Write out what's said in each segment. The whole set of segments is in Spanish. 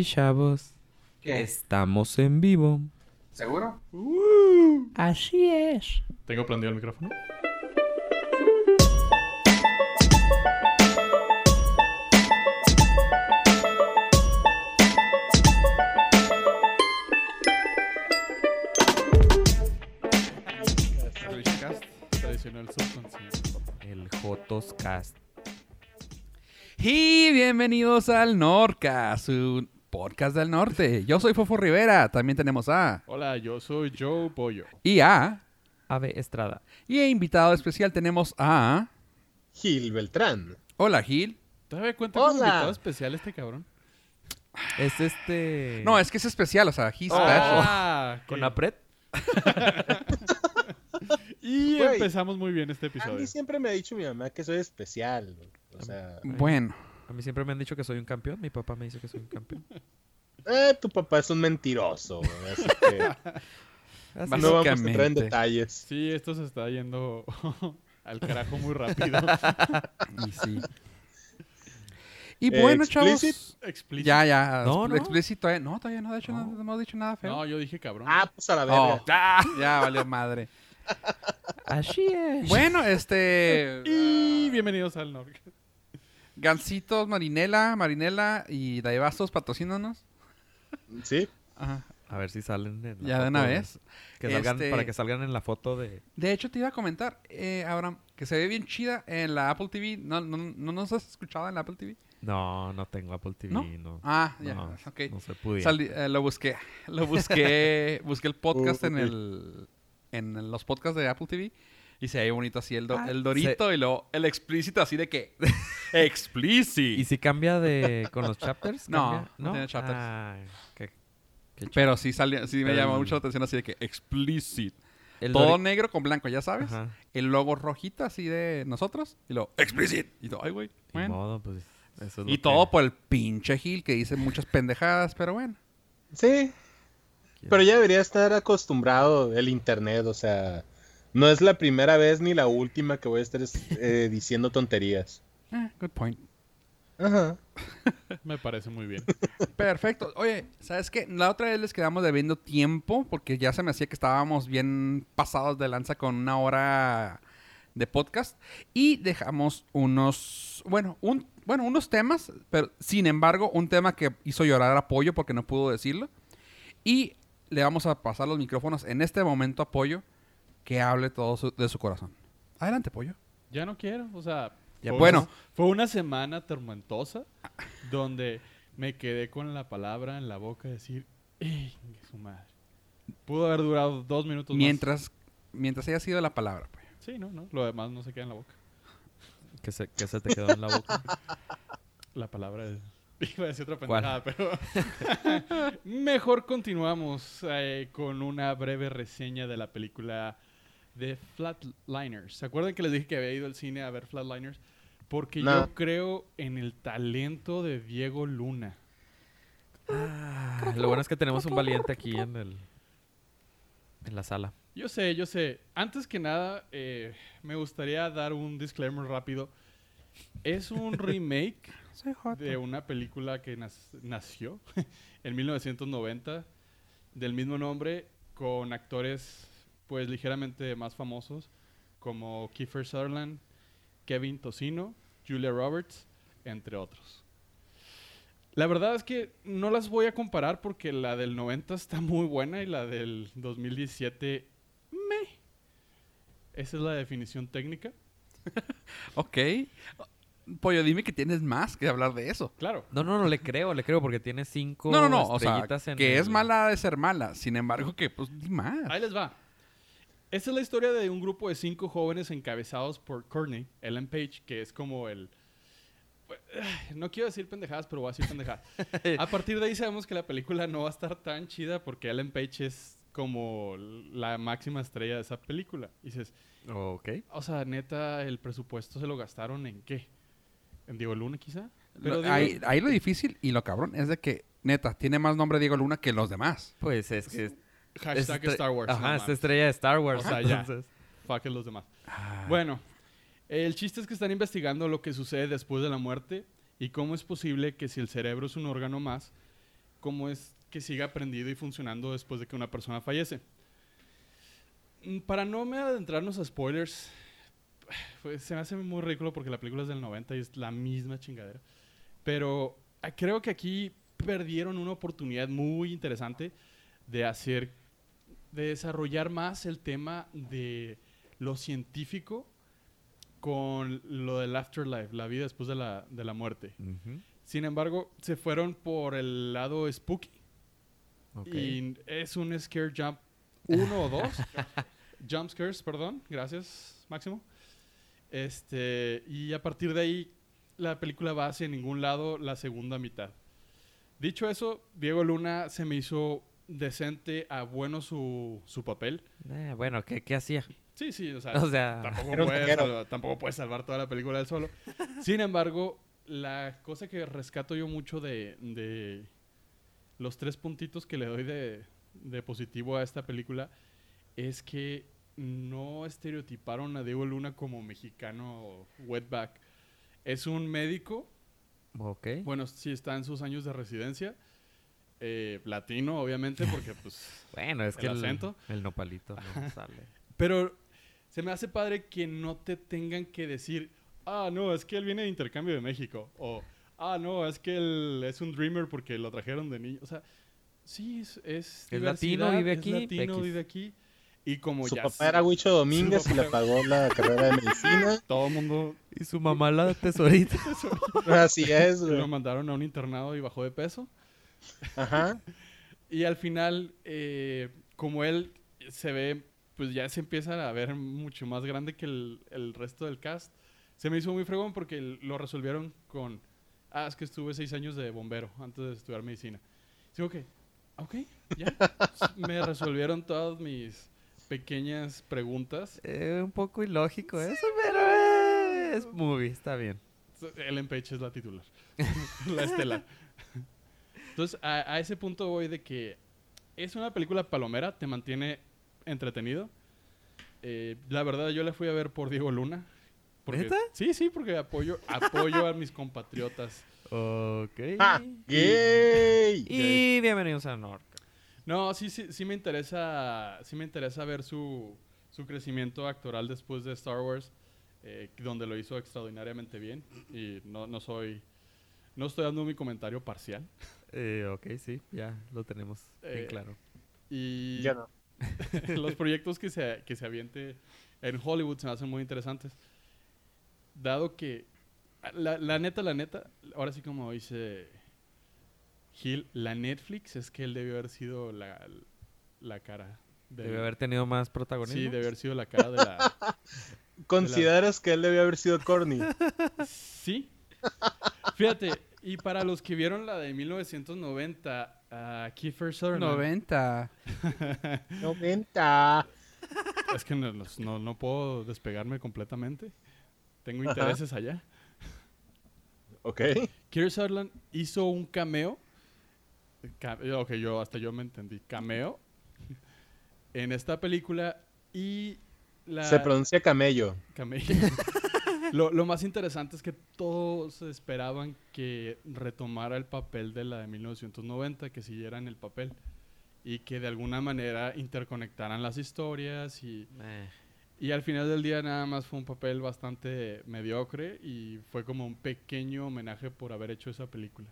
Y chavos, ¿Qué? estamos en vivo. ¿Seguro? Así es. ¿Tengo prendido el micrófono? El Jotoscast. Y bienvenidos al Norca, su podcast del norte. Yo soy Fofo Rivera, también tenemos a Hola, yo soy Joe Pollo. y a Ave Estrada. y invitado especial tenemos a Gil Beltrán. Hola Gil. ¿Todavía cuenta con Hola. invitado especial este cabrón? Es este. No, es que es especial, o sea, he's special. Ah, Con. Apret. Y empezamos muy bien este A episodio. mí siempre me ha dicho mi mamá que soy especial. O sea, Bueno, A mí siempre me han dicho que soy un campeón. Mi papá me dice que soy un campeón. eh, tu papá es un mentiroso. güey, Así que Así no vamos a entrar en detalles. Sí, esto se está yendo al carajo muy rápido. y sí. Y bueno, chavos. Explicit. Explícito. Ya, ya. No, no. Explícito, eh. No, todavía no, de hecho, no, No. no hemos dicho nada feo. No, yo dije cabrón. Ah, pues a la verga. Oh, ya, ya valió madre. Así es. Bueno, este. Y bienvenidos al Norte. Gancitos, Marinela, Marinela y Daibastos, patrocínanos. Sí. Ajá. A ver si salen en la Ya de una vez. Que salgan, Este- Para que salgan en la foto de. De hecho, te iba a comentar, eh, Abraham, que se ve bien chida en la Apple TV. ¿No, no, no nos has escuchado en la Apple TV? No, no tengo Apple TV. ¿No? No. Ah, ya, no, ok. No se pudiera. Salí- eh, lo busqué. Lo busqué. busqué el podcast en Ok. el en los podcasts de Apple TV. Y se ve bonito así el, do- Ah, el dorito y luego el explícito así de que. explícito. ¿Y si cambia de con los chapters? No, ¿Cambia? no tiene chapters. Qué- qué Pero sí, salió, sí me El- llamó mucho la atención así de que explícito. el Todo dori- negro con blanco, ya sabes. Ajá. El logo rojito así de nosotros. Y luego, explicit. Y todo, ay, güey. Ni Bueno. modo, pues, eso es Y todo que por el pinche Gil que dice muchas pendejadas, pero bueno. Sí. Pero ya debería estar acostumbrado el internet. O sea, no es la primera vez ni la última que voy a estar eh, diciendo tonterías. Eh, good point. Ajá. Me parece muy bien. Perfecto. Oye, ¿sabes qué? La otra vez les quedamos debiendo tiempo porque ya se me hacía que estábamos bien pasados de lanza con una hora de podcast y dejamos unos, bueno, un, bueno, unos temas, pero sin embargo, un tema que hizo llorar a Pollo porque no pudo decirlo y le vamos a pasar los micrófonos en este momento a Pollo que hable todo su- de su corazón. Adelante, Pollo. Ya no quiero, o sea... Ya, fue bueno. una- fue una semana tormentosa donde me quedé con la palabra en la boca de decir, ¡Ey, su madre! Pudo haber durado dos minutos más. Mientras, mientras haya sido la palabra, Pollo. Sí, no, no. Lo demás no se queda en la boca. que se, que se te quedó en la boca. La palabra es... Iba a decir otra ¿Cuál? pendejada, pero... Mejor continuamos eh, con una breve reseña de la película de Flatliners. ¿Se acuerdan que les dije que había ido al cine a ver Flatliners? Porque No. yo creo en el talento de Diego Luna. Ah, lo bueno es que tenemos un valiente aquí en el en la sala. Yo sé, yo sé. Antes que nada, eh, me gustaría dar un disclaimer rápido. Es un remake de una película que nas- nació en 1990 del mismo nombre con actores pues ligeramente más famosos como Kiefer Sutherland, Kevin Tocino, Julia Roberts, entre otros. La verdad es que no las voy a comparar porque la del 90 está muy buena y la del 2017 me. Esa es la definición técnica. Ok. Pollo, dime que tienes más que hablar de eso. Claro. No, no, no le creo, le creo porque tiene cinco No, no, no. O sea, estrellitas en que es el- mala de ser mala. Sin embargo, que pues di más. Ahí les va. Esta es la historia de un grupo de cinco jóvenes encabezados por Courtney, Ellen Page, que es como el... No quiero decir pendejadas, pero voy a decir pendejadas. A partir de ahí sabemos que la película no va a estar tan chida porque Ellen Page es como la máxima estrella de esa película. Y dices, Ok. o sea, neta, el presupuesto se lo gastaron en qué? ¿En Diego Luna quizá? Lo- digo- ahí, ahí lo difícil y lo cabrón es de que, neta, tiene más nombre Diego Luna que los demás. Pues es que Hashtag es- Star Wars. no Ajá, es mames. estrella de Star Wars. O sea, ya. entonces. Fuck it, los demás. Ah, Bueno, el chiste es que están investigando lo que sucede después de la muerte y cómo es posible que si el cerebro es un órgano más, cómo es que sigue aprendido y funcionando después de que una persona fallece. Mm, Para no me adentrarnos a spoilers, pues, se me hace muy ridículo porque la película es del 90 y es la misma chingadera. Pero ah, creo que aquí perdieron una oportunidad muy interesante de hacer, de desarrollar más el tema de lo científico con lo del afterlife, la vida después de la, de la muerte. Sin embargo, se fueron por el lado spooky. Ok. Y es un scare jump uno o dos. jump scares, perdón. Gracias, Máximo. Este, y a partir de ahí, la película va hacia ningún lado la segunda mitad. Dicho eso, Diego Luna se me hizo decente a bueno su, su papel. Eh, bueno, ¿qué, qué hacía? Sí, sí, o sea, O sea, tampoco, puede salvar, tampoco puede salvar toda la película él solo. Sin embargo, la cosa que rescato yo mucho de, de los tres puntitos que le doy de, de positivo a esta película es que no estereotiparon a Diego Luna como mexicano wetback. Es un médico, ok. bueno, sí está en sus años de residencia, eh, latino obviamente, porque pues Bueno, es el que el, acento. el nopalito no sale. Pero se me hace padre que no te tengan que decir, ah, no, es que él viene de intercambio de México. O, ah, no, es que él es un dreamer porque lo trajeron de niño. O sea, sí, es. Es, Es latino, vive es aquí, latino, X. vive aquí. Y como Su ya papá sé, era Huicho Domínguez y le pagó la carrera de medicina. todo el mundo Y su mamá la tesorita. Así es, lo mandaron a un internado y bajó de peso. Ajá. Y al final, eh, como él se ve, pues ya se empieza a ver mucho más grande que el, el resto del cast. Se me hizo muy fregón porque lo resolvieron con, ah, es que estuve seis años de bombero antes de estudiar medicina. Digo que, ok, ya. me resolvieron todas mis pequeñas preguntas. Eh, un poco ilógico eso, pero eh, es movie, está bien. Ellen Page es la titular, la estelar. Entonces, a, a ese punto voy de que es una película palomera, te mantiene entretenido. Eh, la verdad, yo la fui a ver por Diego Luna. Porque, ¿Neta? Sí, sí, porque apoyo, apoyo a mis compatriotas. Ok. ¡Ah! ¡Gay! Y bienvenidos a Norca. No, sí, sí, sí me interesa, sí me interesa ver su, su crecimiento actoral después de Star Wars, eh, donde lo hizo extraordinariamente bien. Y no, no soy, no estoy dando mi comentario parcial. Eh, ok, sí, ya lo tenemos bien Eh, claro. Y Yo no. los proyectos que se, que se aviente en Hollywood se me hacen muy interesantes. Dado que, la, la neta, la neta, ahora sí como dice Gil, la Netflix es que él debió haber sido la, la cara. Debe haber tenido más protagonismo. Sí, debió haber sido la cara de la... ¿Consideras que él debió haber sido corny? Sí. Fíjate, y para los que vieron la de 1990, a Kiefer Sutherland. 90. 90. Es que no, no, no puedo despegarme completamente. Tengo Ajá. intereses allá. Ok. Kiefer Sutherland hizo un cameo. Ca- ok, yo hasta yo me entendí. Cameo. En esta película. Y la. Se pronuncia camello. Cameo. lo, lo más interesante es que todos esperaban que retomara el papel de la de 1990, que siguiera en el papel. Y que de alguna manera interconectaran las historias y. Eh, Y al final del día nada más fue un papel bastante mediocre y fue como un pequeño homenaje por haber hecho esa película.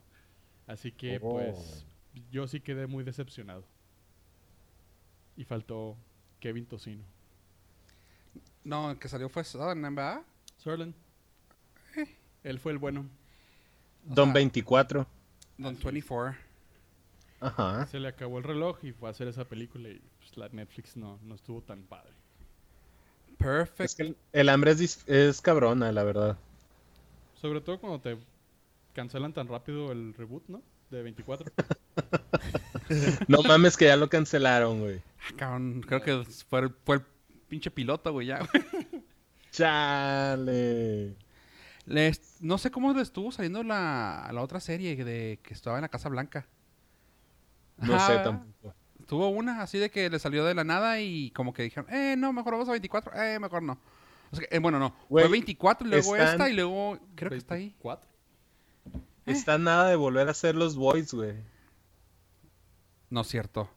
Así que Oh. pues yo sí quedé muy decepcionado. Y faltó Kevin Tocino. No, el que salió fue Sutherland, ¿verdad? Él fue el bueno. O Don sea- 24. Don 24. Ajá. Se le acabó el reloj y fue a hacer esa película y pues, la Netflix no, no estuvo tan padre. Es Perfect. que el, el hambre es, es cabrona, la verdad. Sobre todo cuando te cancelan tan rápido el reboot, ¿no? De 24. No mames que ya lo cancelaron, güey. Ah, cabrón, creo que fue el, fue el pinche piloto, güey, ya. güey. Chale. Les- no sé cómo le estuvo saliendo la, la otra serie de que estaba en la Casa Blanca. No Ajá, sé tampoco. Tuvo una así de que le salió de la nada y como que dijeron, eh, no, mejor vamos a 24, eh, mejor no. O sea, que, eh, bueno, no. Güey, Fue 24 y luego están- esta y luego creo que está ahí. 24. Está nada de volver a hacer los boys, güey. No es cierto.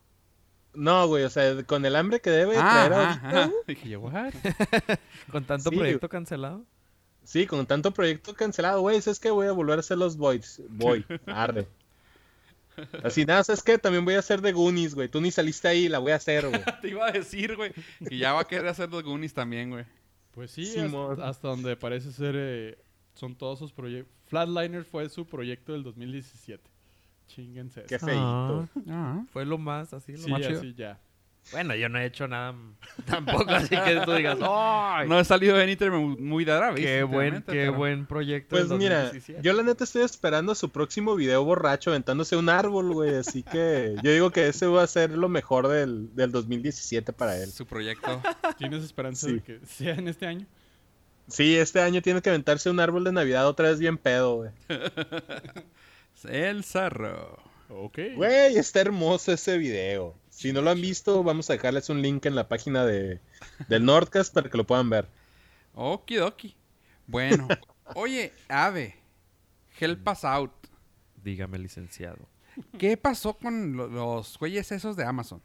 No, güey, o sea, con el hambre que debe Ah, traer ajá, ahorita. Dije yo, what? Con tanto Sí, proyecto cancelado. Sí, con tanto proyecto cancelado, güey, es que voy a volver a hacer los Voids. Voy, arre. Así nada, ¿sabes qué? También voy a hacer de Goonies, güey. Tú ni saliste ahí, la voy a hacer, güey. Te iba a decir, güey. Que ya va a querer hacer los Goonies también, güey. Pues sí, hasta donde parece ser, eh, son todos sus proyectos. Flatliner fue su proyecto del 2017. Chinguense. Qué eso. feíto. Ah. Fue lo más así. Lo Sí, más chido. así ya. Bueno, yo no he hecho nada tampoco, así que tú digas, ¡ay! No he salido de Niter muy, de Aravis, qué buen, qué pero- buen proyecto. Pues mira, 2017. yo la neta estoy esperando su próximo video borracho aventándose un árbol, güey. Así que yo digo que ese va a ser lo mejor del, del 2017 para él. Su proyecto. ¿Tienes esperanza Sí. de que sea en este año? Sí, este año tiene que aventarse un árbol de Navidad otra vez bien pedo, güey. El Zarro. Ok. Güey, está hermoso ese video. Si no lo han visto, vamos a dejarles un link en la página de, del Nordcast para que lo puedan ver. Okidoki. Bueno. Oye, Ave. Help us out. Dígame, licenciado. ¿Qué pasó con lo- los güeyes esos de Amazon?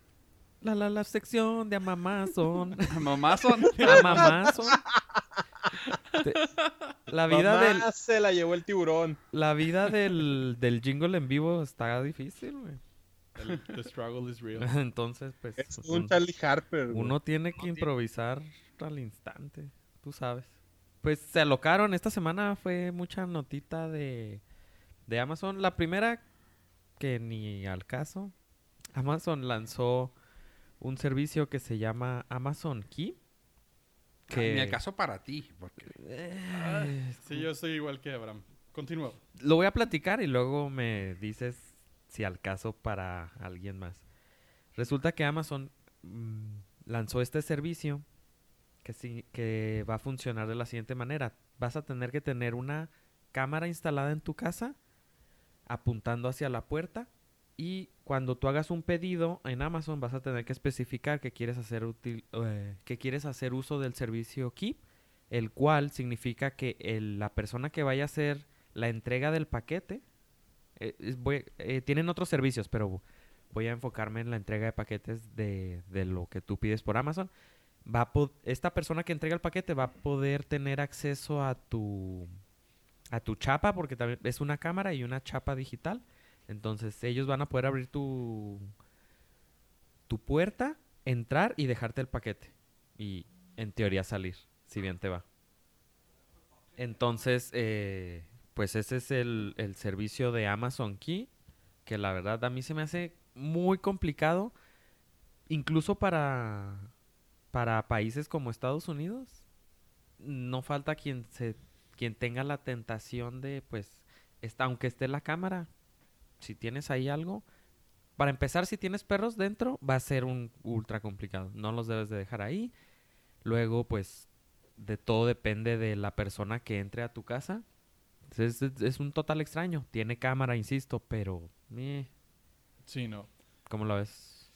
La, la, la sección de Amamazon. Mamazon. Amamazon. Te- La vida Mamá del, se la llevó el tiburón. la vida del, del jingle en vivo está difícil, güey. El- the struggle is real. Entonces, pues, Es pues, un un- Charlie Harper, güey. uno tiene que improvisar al instante, tú sabes. Pues se alocaron, esta semana fue mucha notita de, de Amazon. La primera, que ni al caso, Amazon lanzó un servicio que se llama Amazon Key. Que Ni acaso para ti. Porque... Eh, Sí, yo soy igual que Abraham. Continúa. lo voy a platicar y luego me dices si al caso para alguien más. Resulta que Amazon mm, lanzó este servicio que, sí, que va a funcionar de la siguiente manera. Vas a tener que tener una cámara instalada en tu casa apuntando hacia la puerta y cuando tú hagas un pedido en Amazon vas a tener que especificar que quieres hacer, eh, que quieres hacer uso del servicio Keep, el cual significa que la persona que vaya a hacer la entrega del paquete, eh, eh, tienen otros servicios, pero voy a enfocarme en la entrega de paquetes de, de lo que tú pides por Amazon. Va a esta persona que entrega el paquete va a poder tener acceso a tu a tu chapa porque también es una cámara y una chapa digital. Entonces ellos van a poder abrir tu tu puerta, entrar y dejarte el paquete y en teoría salir, si bien te va. Entonces, eh, pues ese es el, el servicio de Amazon Key, que la verdad a mí se me hace muy complicado, incluso para, para países como Estados Unidos. No falta quien se quien tenga la tentación de, pues, está, aunque esté la cámara, si tienes ahí algo, para empezar, si tienes perros dentro, va a ser un ultra complicado. No los debes de dejar ahí. Luego, pues, de todo depende de la persona que entre a tu casa. Es, es- es un total extraño. Tiene cámara, insisto, pero... eh, Sí, no. ¿Cómo lo ves?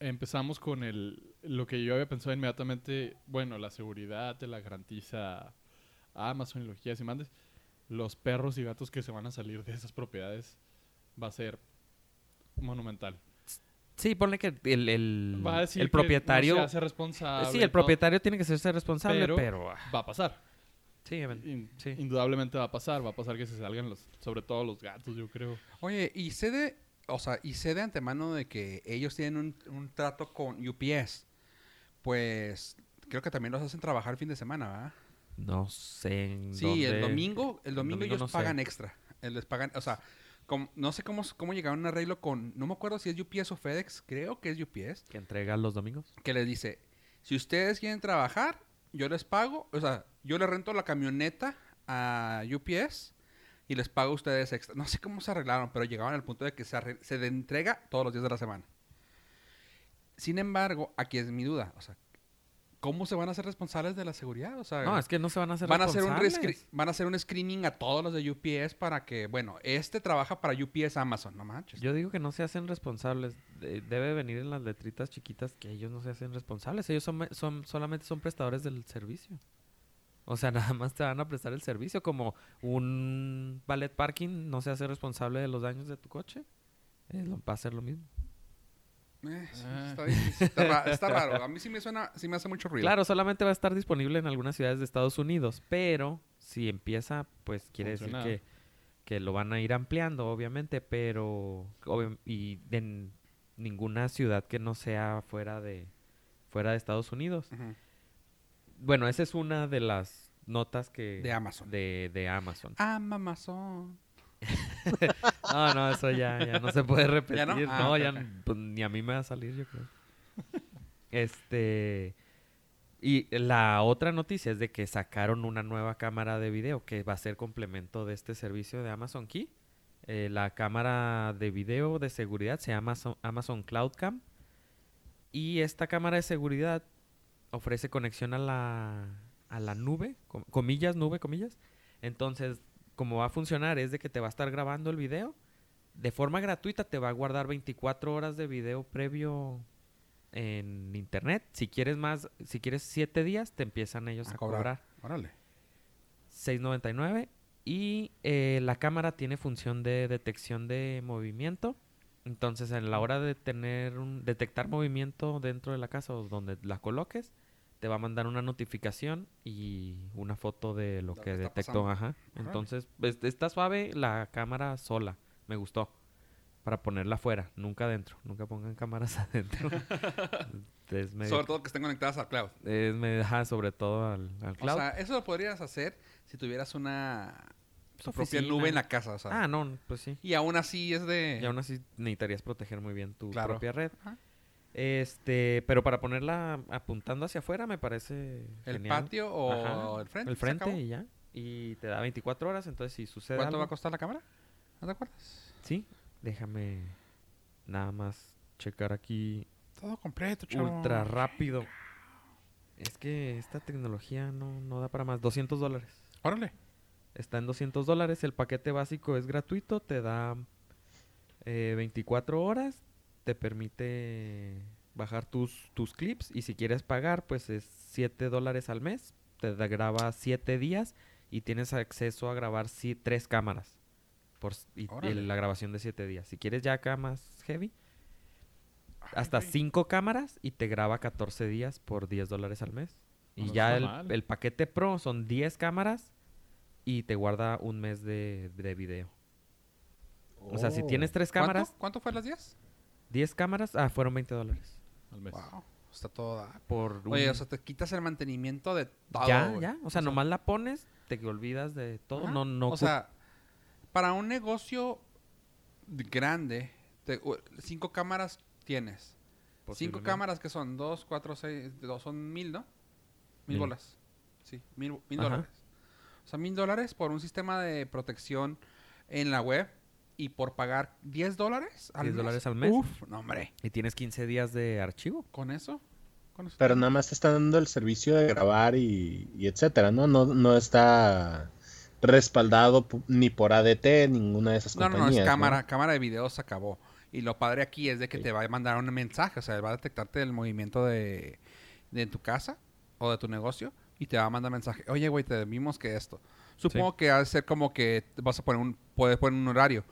Empezamos con el, lo que yo había pensado inmediatamente. Bueno, la seguridad te la garantiza Amazon y lo que quieras y mandes. Los perros y gatos que se van a salir de esas propiedades va a ser monumental. Sí, ponle que el, el, Va a decir el que no propietario... se hace responsable. sí, el propietario tiene que ser responsable, Pero- pero... ah, Va a pasar. sí, even- In- sí. Indudablemente va a pasar. Va a pasar que se salgan los, sobre todo los gatos, yo creo. Oye, y sé de, o sea, y sé de antemano de que ellos tienen un, un trato con UPS. Pues creo que también los hacen trabajar el fin de semana, ¿verdad? No sé en Sí, el domingo, el domingo, domingo ellos no sé. pagan extra. Les pagan, o sea, como- no sé cómo, cómo llegaron a un arreglo con, no me acuerdo si es UPS o FedEx, creo que es UPS, Que entrega los domingos. que les dice, si ustedes quieren trabajar, yo les pago, o sea, yo les rento la camioneta a UPS y les pago a ustedes extra. No sé cómo se arreglaron, pero llegaron al punto de que se, arre- se entrega todos los días de la semana. Sin embargo, aquí es mi duda, o sea, ¿cómo se van a hacer responsables de la seguridad? O sea, No, es que no se van a hacer van a hacer un responsables. van a hacer un screening a todos los de UPS para que, bueno, este trabaja para UPS Amazon, no manches. Yo digo que no se hacen responsables. De- debe venir en las letritas chiquitas que ellos no se hacen responsables. Ellos son, me- son solamente son prestadores del servicio. O sea, nada más te van a prestar el servicio. Como un ballet parking no se hace responsable de los daños de tu coche. eh, va a ser lo mismo. Eh, sí, Ah. está, raro. A mí sí me suena, sí me hace mucho ruido. Claro, solamente va a estar disponible en algunas ciudades de Estados Unidos, pero si empieza, pues quiere decir que, que lo van a ir ampliando, obviamente, pero y en ninguna ciudad que no sea fuera de fuera de Estados Unidos. Bueno, esa es una de las notas que De Amazon. de, de Amazon. Amazon. No, no, eso ya, ya no se puede repetir. ¿Ya no? no, Ah, ok, ya pues, ni a mí me va a salir, yo creo. Este. Y la otra noticia es de que sacaron una nueva cámara de video que va a ser complemento de este servicio de Amazon Key. Eh, la cámara de video de seguridad se llama Amazon, Amazon Cloud Cam. Y esta cámara de seguridad ofrece conexión a la, a la nube, com- comillas, nube, comillas. Entonces, como va a funcionar es de que te va a estar grabando el video. De forma gratuita te va a guardar 24 horas de video previo en internet. Si quieres más, si quieres 7 días, te empiezan ellos A a, cobrar. cobrar. Órale. 6.99 y eh, la cámara tiene función de detección de movimiento. Entonces, a la hora de tener un detectar movimiento dentro de la casa o donde la coloques, te va a mandar una notificación y una foto de lo Lo que detectó, ajá. Entonces, pues, está suave la cámara sola. Me gustó. Para ponerla afuera, nunca adentro. Nunca pongan cámaras adentro. es medio, Sobre todo que estén conectadas al cloud. es medio- ajá, sobre todo al, al cloud. O sea, eso lo podrías hacer si tuvieras una tu propia nube en la casa. O sea. ah, no, pues sí. Y aún así es de... Y aún así necesitarías proteger muy bien tu Claro. propia red. Ajá. Este, pero para ponerla apuntando hacia afuera me parece ¿El genial. patio o Ajá, el frente? El ¿Se frente y ya. Y te da 24 horas, entonces si sucede ¿Cuánto algo... va a costar la cámara? ¿No te acuerdas? Sí, déjame nada más checar aquí Todo completo, ultra rápido. Es que esta tecnología no, no da para más. 200 dólares. Órale. Está en 200 dólares. El paquete básico es gratuito. Te da eh, 24 horas. Te permite bajar tus, tus clips. Y si quieres pagar, pues es 7 dólares al mes. Te graba 7 días. Y tienes acceso a grabar sí, 3 cámaras. Por, y, y la grabación de 7 días. Si quieres ya acá más heavy. Ay, Hasta güey. 5 cámaras. Y te graba 14 días por 10 dólares al mes. Y No ya está el, el paquete pro son 10 cámaras y te guarda un mes de, de video. O sea, si Oh. tienes tres ¿Cuánto? cámaras, ¿Cuánto fue las 10? 10 cámaras, ah, fueron 20 dólares. al mes. Wow. Está todo... dar. Por Oye, un- o sea, te quitas el mantenimiento de todo, ya, güey. ya. O sea, nomás la pones, te olvidas de todo. Ajá. No, no. O sea, para un negocio de- grande, te- cinco cámaras tienes. Cinco cámaras que son dos, cuatro, seis, dos, son mil, ¿no? Mil Mil. bolas. Sí, mil, mil dólares. O sea, mil dólares por un sistema de protección en la web y por pagar 10 dólares al 10 mes. dólares al mes. Uf, no, hombre. Y tienes 15 días de archivo. ¿Con eso? ¿Con eso Pero nada más te está dando el servicio de grabar y, y etcétera, ¿no? ¿no? No está respaldado ni por ADT, ninguna de esas No, no, compañías. no, es cámara, cámara de video se acabó. Y lo padre aquí es de que Sí. te va a mandar un mensaje, o sea, va a detectarte el movimiento de, de tu casa o de tu negocio y te va a mandar mensaje. Oye, güey, te vimos que esto. Supongo que ha de ser como que vas a poner un, puedes poner un horario.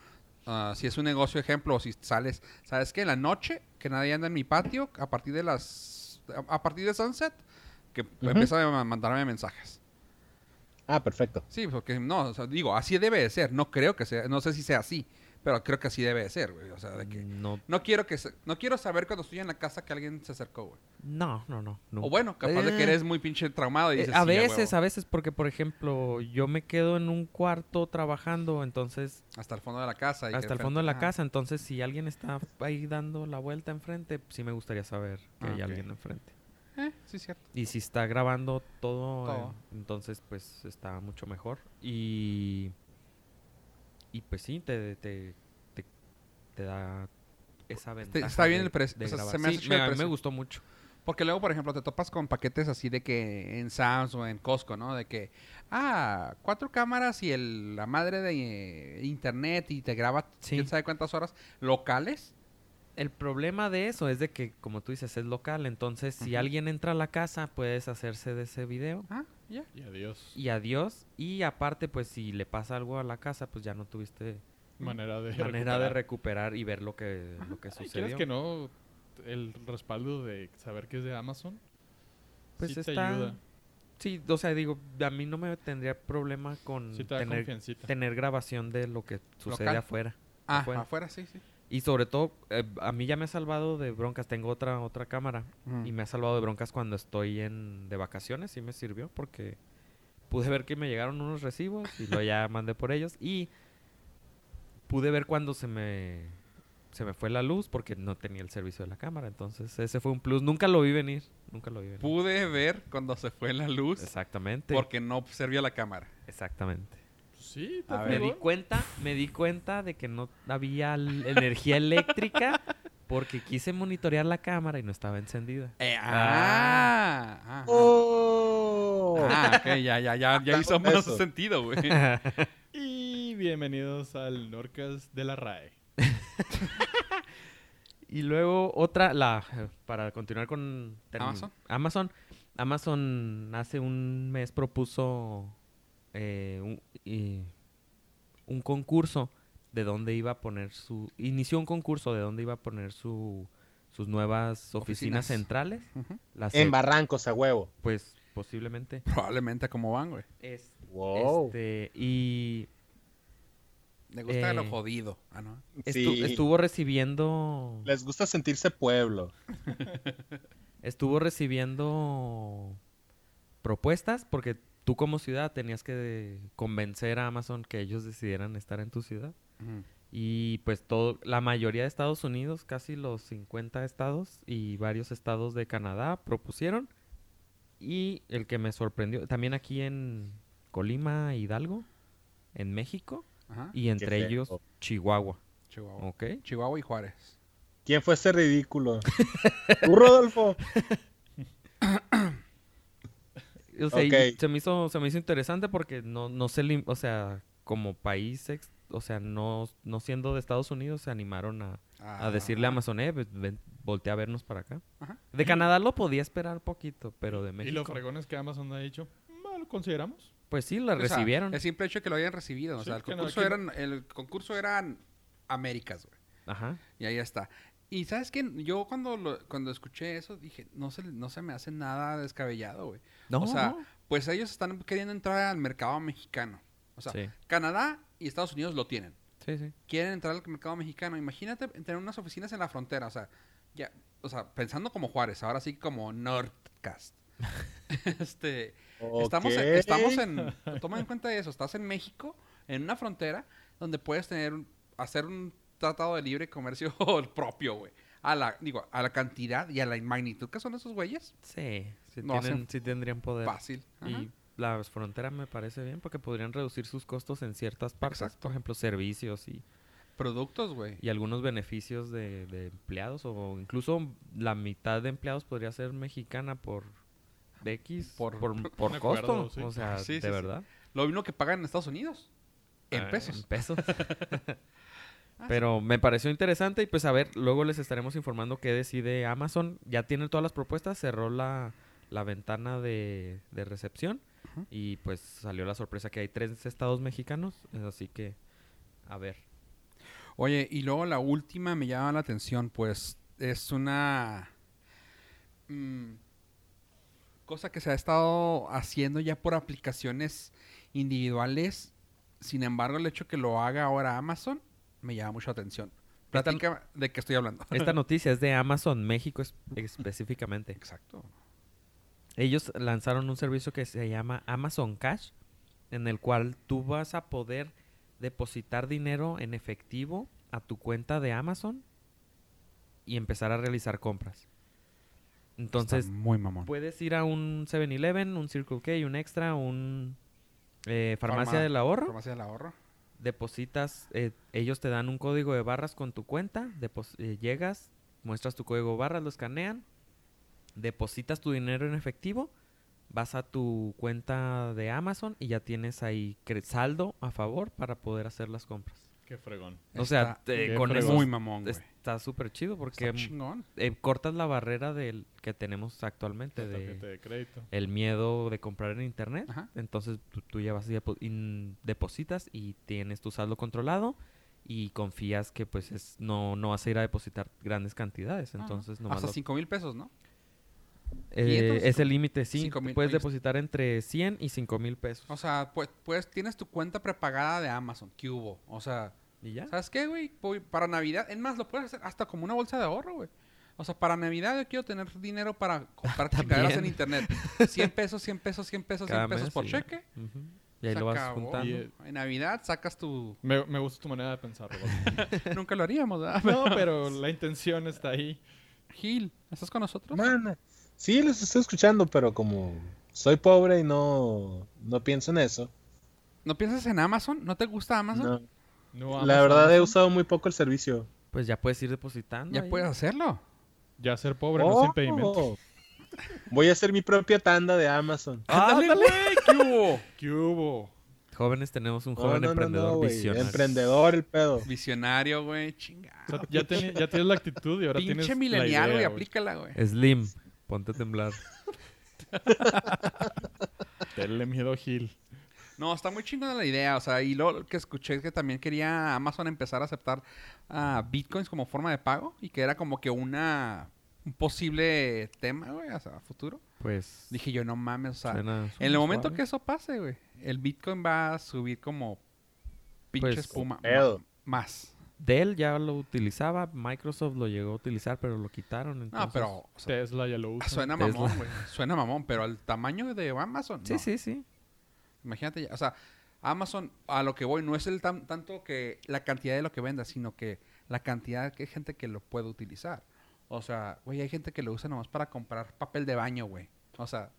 Ah, si es un negocio, ejemplo, o si sales, ¿sabes qué? En la noche, que nadie anda en mi patio, a partir de las, a, a partir de sunset, que empieza a mandarme mensajes. Ah, perfecto. Sí, porque no, o sea, digo, así debe de ser. No creo que sea, no sé si sea así, pero creo que así debe de ser, güey. O sea, de que No, no quiero que se- no quiero saber cuando estoy en la casa que alguien se acercó, güey. no, no, no. O bueno, capaz de que Eh, eres muy pinche traumado y eh, dices, a "Sí, veces, huevo". a veces, porque por ejemplo, yo me quedo en un cuarto trabajando, entonces hasta el fondo de la casa. y hasta el fondo de la Ajá. casa. Entonces, si alguien está ahí dando la vuelta enfrente, sí me gustaría saber que Ah, hay alguien enfrente. Eh, sí, cierto. Y si está grabando todo, Todo. eh, entonces pues está mucho mejor. Y, y pues sí, te, te, te, te da esa ventaja. está bien de- el precio, o sea, se me Sí, el me gustó mucho. Porque luego, por ejemplo, te topas con paquetes así de que en Sam's o en Costco, ¿no? De que, ah, cuatro cámaras y el, la madre de eh, internet y te graba Sí. quién sabe cuántas horas locales. El problema de eso es de que, como tú dices, es local. Entonces, si alguien entra a la casa, puedes hacerse de ese video. Ah, ya. Y adiós. Y adiós. Y aparte, pues si le pasa algo a la casa, pues ya no tuviste Manera de manera de recuperar. recuperar y ver lo que, lo que Ay, ¿quieres sucedió. que no? El respaldo de saber que es de Amazon. Pues sí te está- ayuda. Sí, o sea, digo, a mí no me tendría problema con Sí te da tener, tener grabación de lo que sucede Local. afuera. Ah, afuera. afuera, sí, sí. Y sobre todo, eh, a mí ya me ha salvado de broncas. Tengo otra otra cámara Mm. y me ha salvado de broncas cuando estoy en de vacaciones. Sí me sirvió porque pude ver que me llegaron unos recibos y lo ya mandé por ellos. Y pude ver cuando se me, se me fue la luz porque no tenía el servicio de la cámara. Entonces ese fue un plus. Nunca lo vi venir. Nunca lo vi venir. Pude ver cuando se fue la luz Exactamente. porque no servía la cámara. Exactamente. Sí, A está ver. Me di cuenta, me di cuenta de que no había energía eléctrica porque quise monitorear la cámara y no estaba encendida. Eh, ah, ah, ¡Oh! ah, ya, ya, ya, ya hizo más eso. sentido, güey. Y bienvenidos al Norcas de la RAE. Y luego otra, la para continuar con Amazon. Amazon. Amazon hace un mes propuso eh, un, y- un concurso de dónde iba a poner su... Inició un concurso de dónde iba a poner su, sus nuevas oficinas, Oficinas. centrales. Las En e- Barrancos, a huevo. pues posiblemente. Probablemente como van, güey. Es- Wow. Este, y Le gusta lo Eh, jodido. Ah, no. estu- Sí. estuvo recibiendo... Les gusta sentirse pueblo. estuvo recibiendo propuestas porque tú como ciudad tenías que convencer a Amazon que ellos decidieran estar en tu ciudad. Y pues todo, la mayoría de Estados Unidos, casi los 50 estados y varios estados de Canadá propusieron. Y el que me sorprendió, también aquí en Colima, Hidalgo, en México, Ajá. y entre ellos Chihuahua. Chihuahua. ¿Ok? Chihuahua y Juárez. ¿Quién fue ese ridículo? ¿Tú, Rodolfo? O sea, y se me hizo, se me hizo interesante porque no, no se lim- o sea, como país, ex- o sea, no, no siendo de Estados Unidos, se animaron a, a decirle a Amazon, eh, ven- ven, voltea a vernos para acá. Ajá. De Canadá lo podía esperar poquito, pero de Y lo México, fregón es que Amazon ha dicho, "Mm, lo consideramos. pues sí, la O sea, recibieron. el simple hecho de que lo hayan recibido. O Sí, sea, el no, concurso, que- eran, el concurso eran Américas, güey. Ajá. Y ahí está. Y sabes qué, yo cuando lo- cuando escuché eso dije, no se, no se me hace nada descabellado, güey. No, o sea, no. pues ellos están queriendo entrar al mercado mexicano. O sea, sí, Canadá y Estados Unidos lo tienen. sí, sí. Quieren entrar al mercado mexicano. Imagínate tener unas oficinas en la frontera. O sea, ya, o sea, pensando como Juárez, ahora sí como Nordcast. este, estamos, en, estamos en, toma en cuenta eso, estás en México, en una frontera donde puedes tener, un- hacer un tratado de libre comercio propio, güey. A la, digo, a la cantidad y a la magnitud que son esos güeyes, Sí, sí, No hacen tienen- sí tendrían poder. fácil. Ajá. Y las fronteras me parece bien porque podrían reducir sus costos en ciertas partes. Exacto. Por ejemplo, servicios y, Productos, güey. y algunos beneficios de, de empleados o incluso la mitad de empleados podría ser mexicana por X, Por- por, por, costo. acuerdo, sí. O sea, Sí, de sí. verdad. Lo mismo que pagan en Estados Unidos. En Ah, pesos. En pesos. Ah, Pero me pareció interesante y pues a ver, luego les estaremos informando qué decide Amazon. Ya tiene todas las propuestas, cerró la, la ventana de, de recepción y pues salió la sorpresa que hay tres estados mexicanos, así que a ver. Oye, y luego la última me llama la atención, pues es una mm, cosa que se ha estado haciendo ya por aplicaciones individuales. Sin embargo, el hecho que lo haga ahora Amazon me llama mucho la atención. Platica de qué estoy hablando. Esta noticia es de Amazon México es- específicamente. Exacto. Ellos lanzaron un servicio que se llama Amazon Cash, en el cual tú vas a poder depositar dinero en efectivo a tu cuenta de Amazon y empezar a realizar compras. Entonces, muy mamón. puedes ir a un 7-Eleven, un Circle K, un Extra, un eh, Farmacia Farma- del Ahorro, Farmacia del ahorro. Depositas, eh, ellos te dan un código de barras con tu cuenta, eh, llegas, muestras tu código de barras, lo escanean, depositas tu dinero en efectivo, vas a tu cuenta de Amazon y ya tienes ahí saldo a favor para poder hacer las compras. Qué fregón. O sea, Está te- con fregón. eso muy mamón, güey. está súper chido porque Está chingón. eh, cortas la barrera del que tenemos actualmente La de tarjeta de crédito. el miedo de comprar en internet. Ajá. Entonces tú, tú ya vas y depositas y tienes tu saldo controlado y confías que pues es no, no vas a ir a depositar grandes cantidades. Entonces, nomás Hasta lo- 5 mil pesos, ¿no? Eh, 500, es el límite, sí. cinco mil, puedes depositar entre 100 y 5 mil pesos. O sea, pues, pues tienes tu cuenta prepagada de Amazon. ¿Qué hubo? O sea, ¿Y ya? ¿sabes qué, güey? Para Navidad, es más, lo puedes hacer hasta como una bolsa de ahorro, güey. O sea, para Navidad yo quiero tener dinero para comprar chingaderas en internet. 100 pesos, 100 pesos, 100 pesos, 100 Cada pesos por sí. cheque. Y ahí Se lo vas acabó. juntando. Y, eh, En Navidad sacas tu... Me, me gusta tu manera de pensar, Roberto. Nunca lo haríamos, ¿verdad? no, pero la intención está ahí. Gil, ¿estás con nosotros? Mana. Sí, los estoy escuchando, pero como soy pobre y no, no pienso en eso. ¿No piensas en Amazon? ¿No te gusta Amazon? no. No, La Amazon, verdad he usado muy poco el servicio. Pues ya puedes ir depositando. Ya ahí. puedes hacerlo. Ya ser pobre no es impedimento. Oh. Voy a hacer mi propia tanda de Amazon. ¡Ándale, güey! ¿Qué hubo? ¿Qué hubo? Jóvenes tenemos un No, joven no, no, emprendedor no, visionario. Emprendedor el pedo. Visionario, güey. Chingado. O sea, ya, teni- ya tienes la actitud y ahora tienes Pinche la milenial, güey. Aplícala, güey. Slim, ponte a temblar. Tenle miedo, Gil. No, está muy chingona la idea. O sea, y lo que escuché es que también quería Amazon empezar a aceptar ah, bitcoins como forma de pago y que era como que una un posible tema, güey, o sea, a futuro. Pues. Dije yo, no mames, o sea, suena- en el momento suave. que eso pase, güey, el bitcoin va a subir como pinche Pues, espuma. Más. Dell ya lo utilizaba, Microsoft lo llegó a utilizar, pero lo quitaron. No, entonces- pero o sea, Tesla ya lo usa. suena mamón, güey. Suena mamón, pero al tamaño de Amazon, Sí, no. sí, sí. Imagínate, ya, o sea, Amazon, a lo que voy, no es el tan- tanto que la cantidad de lo que venda, sino que la cantidad que hay gente que lo puede utilizar. O sea, güey, hay gente que lo usa nomás para comprar papel de baño, güey. O sea,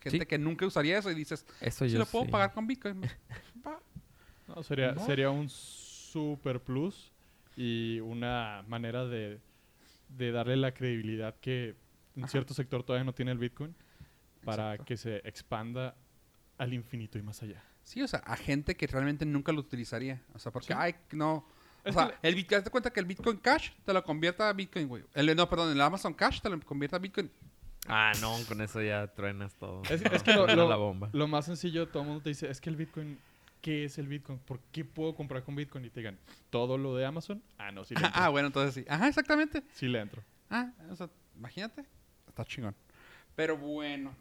gente Sí. que nunca usaría eso y dices, Eso si yo lo puedo sí. pagar con Bitcoin. va. No, sería, No. sería un super plus y una manera de, de darle la credibilidad que en Ajá. cierto sector todavía no tiene el Bitcoin para Exacto. que se expanda al infinito y más allá. Sí, o sea, a gente que realmente nunca lo utilizaría. O sea, porque, Sí. ay, no. O Es sea, que el Bitcoin, te cuenta que el Bitcoin Cash te lo convierta a Bitcoin, güey. El, no, perdón, el Amazon Cash te lo convierta a Bitcoin. Ah, no, con eso ya truenas todo. Es, es que lo, lo- la bomba. lo más sencillo, todo el mundo te dice, es que el Bitcoin, ¿qué es el Bitcoin? ¿Por qué puedo comprar con Bitcoin? Y te digan, ¿todo lo de Amazon? Ah, no, sí le entro. Ah, bueno, entonces sí. Ajá, exactamente. Sí le entro. Ah, o sea, imagínate. Está chingón. Pero bueno.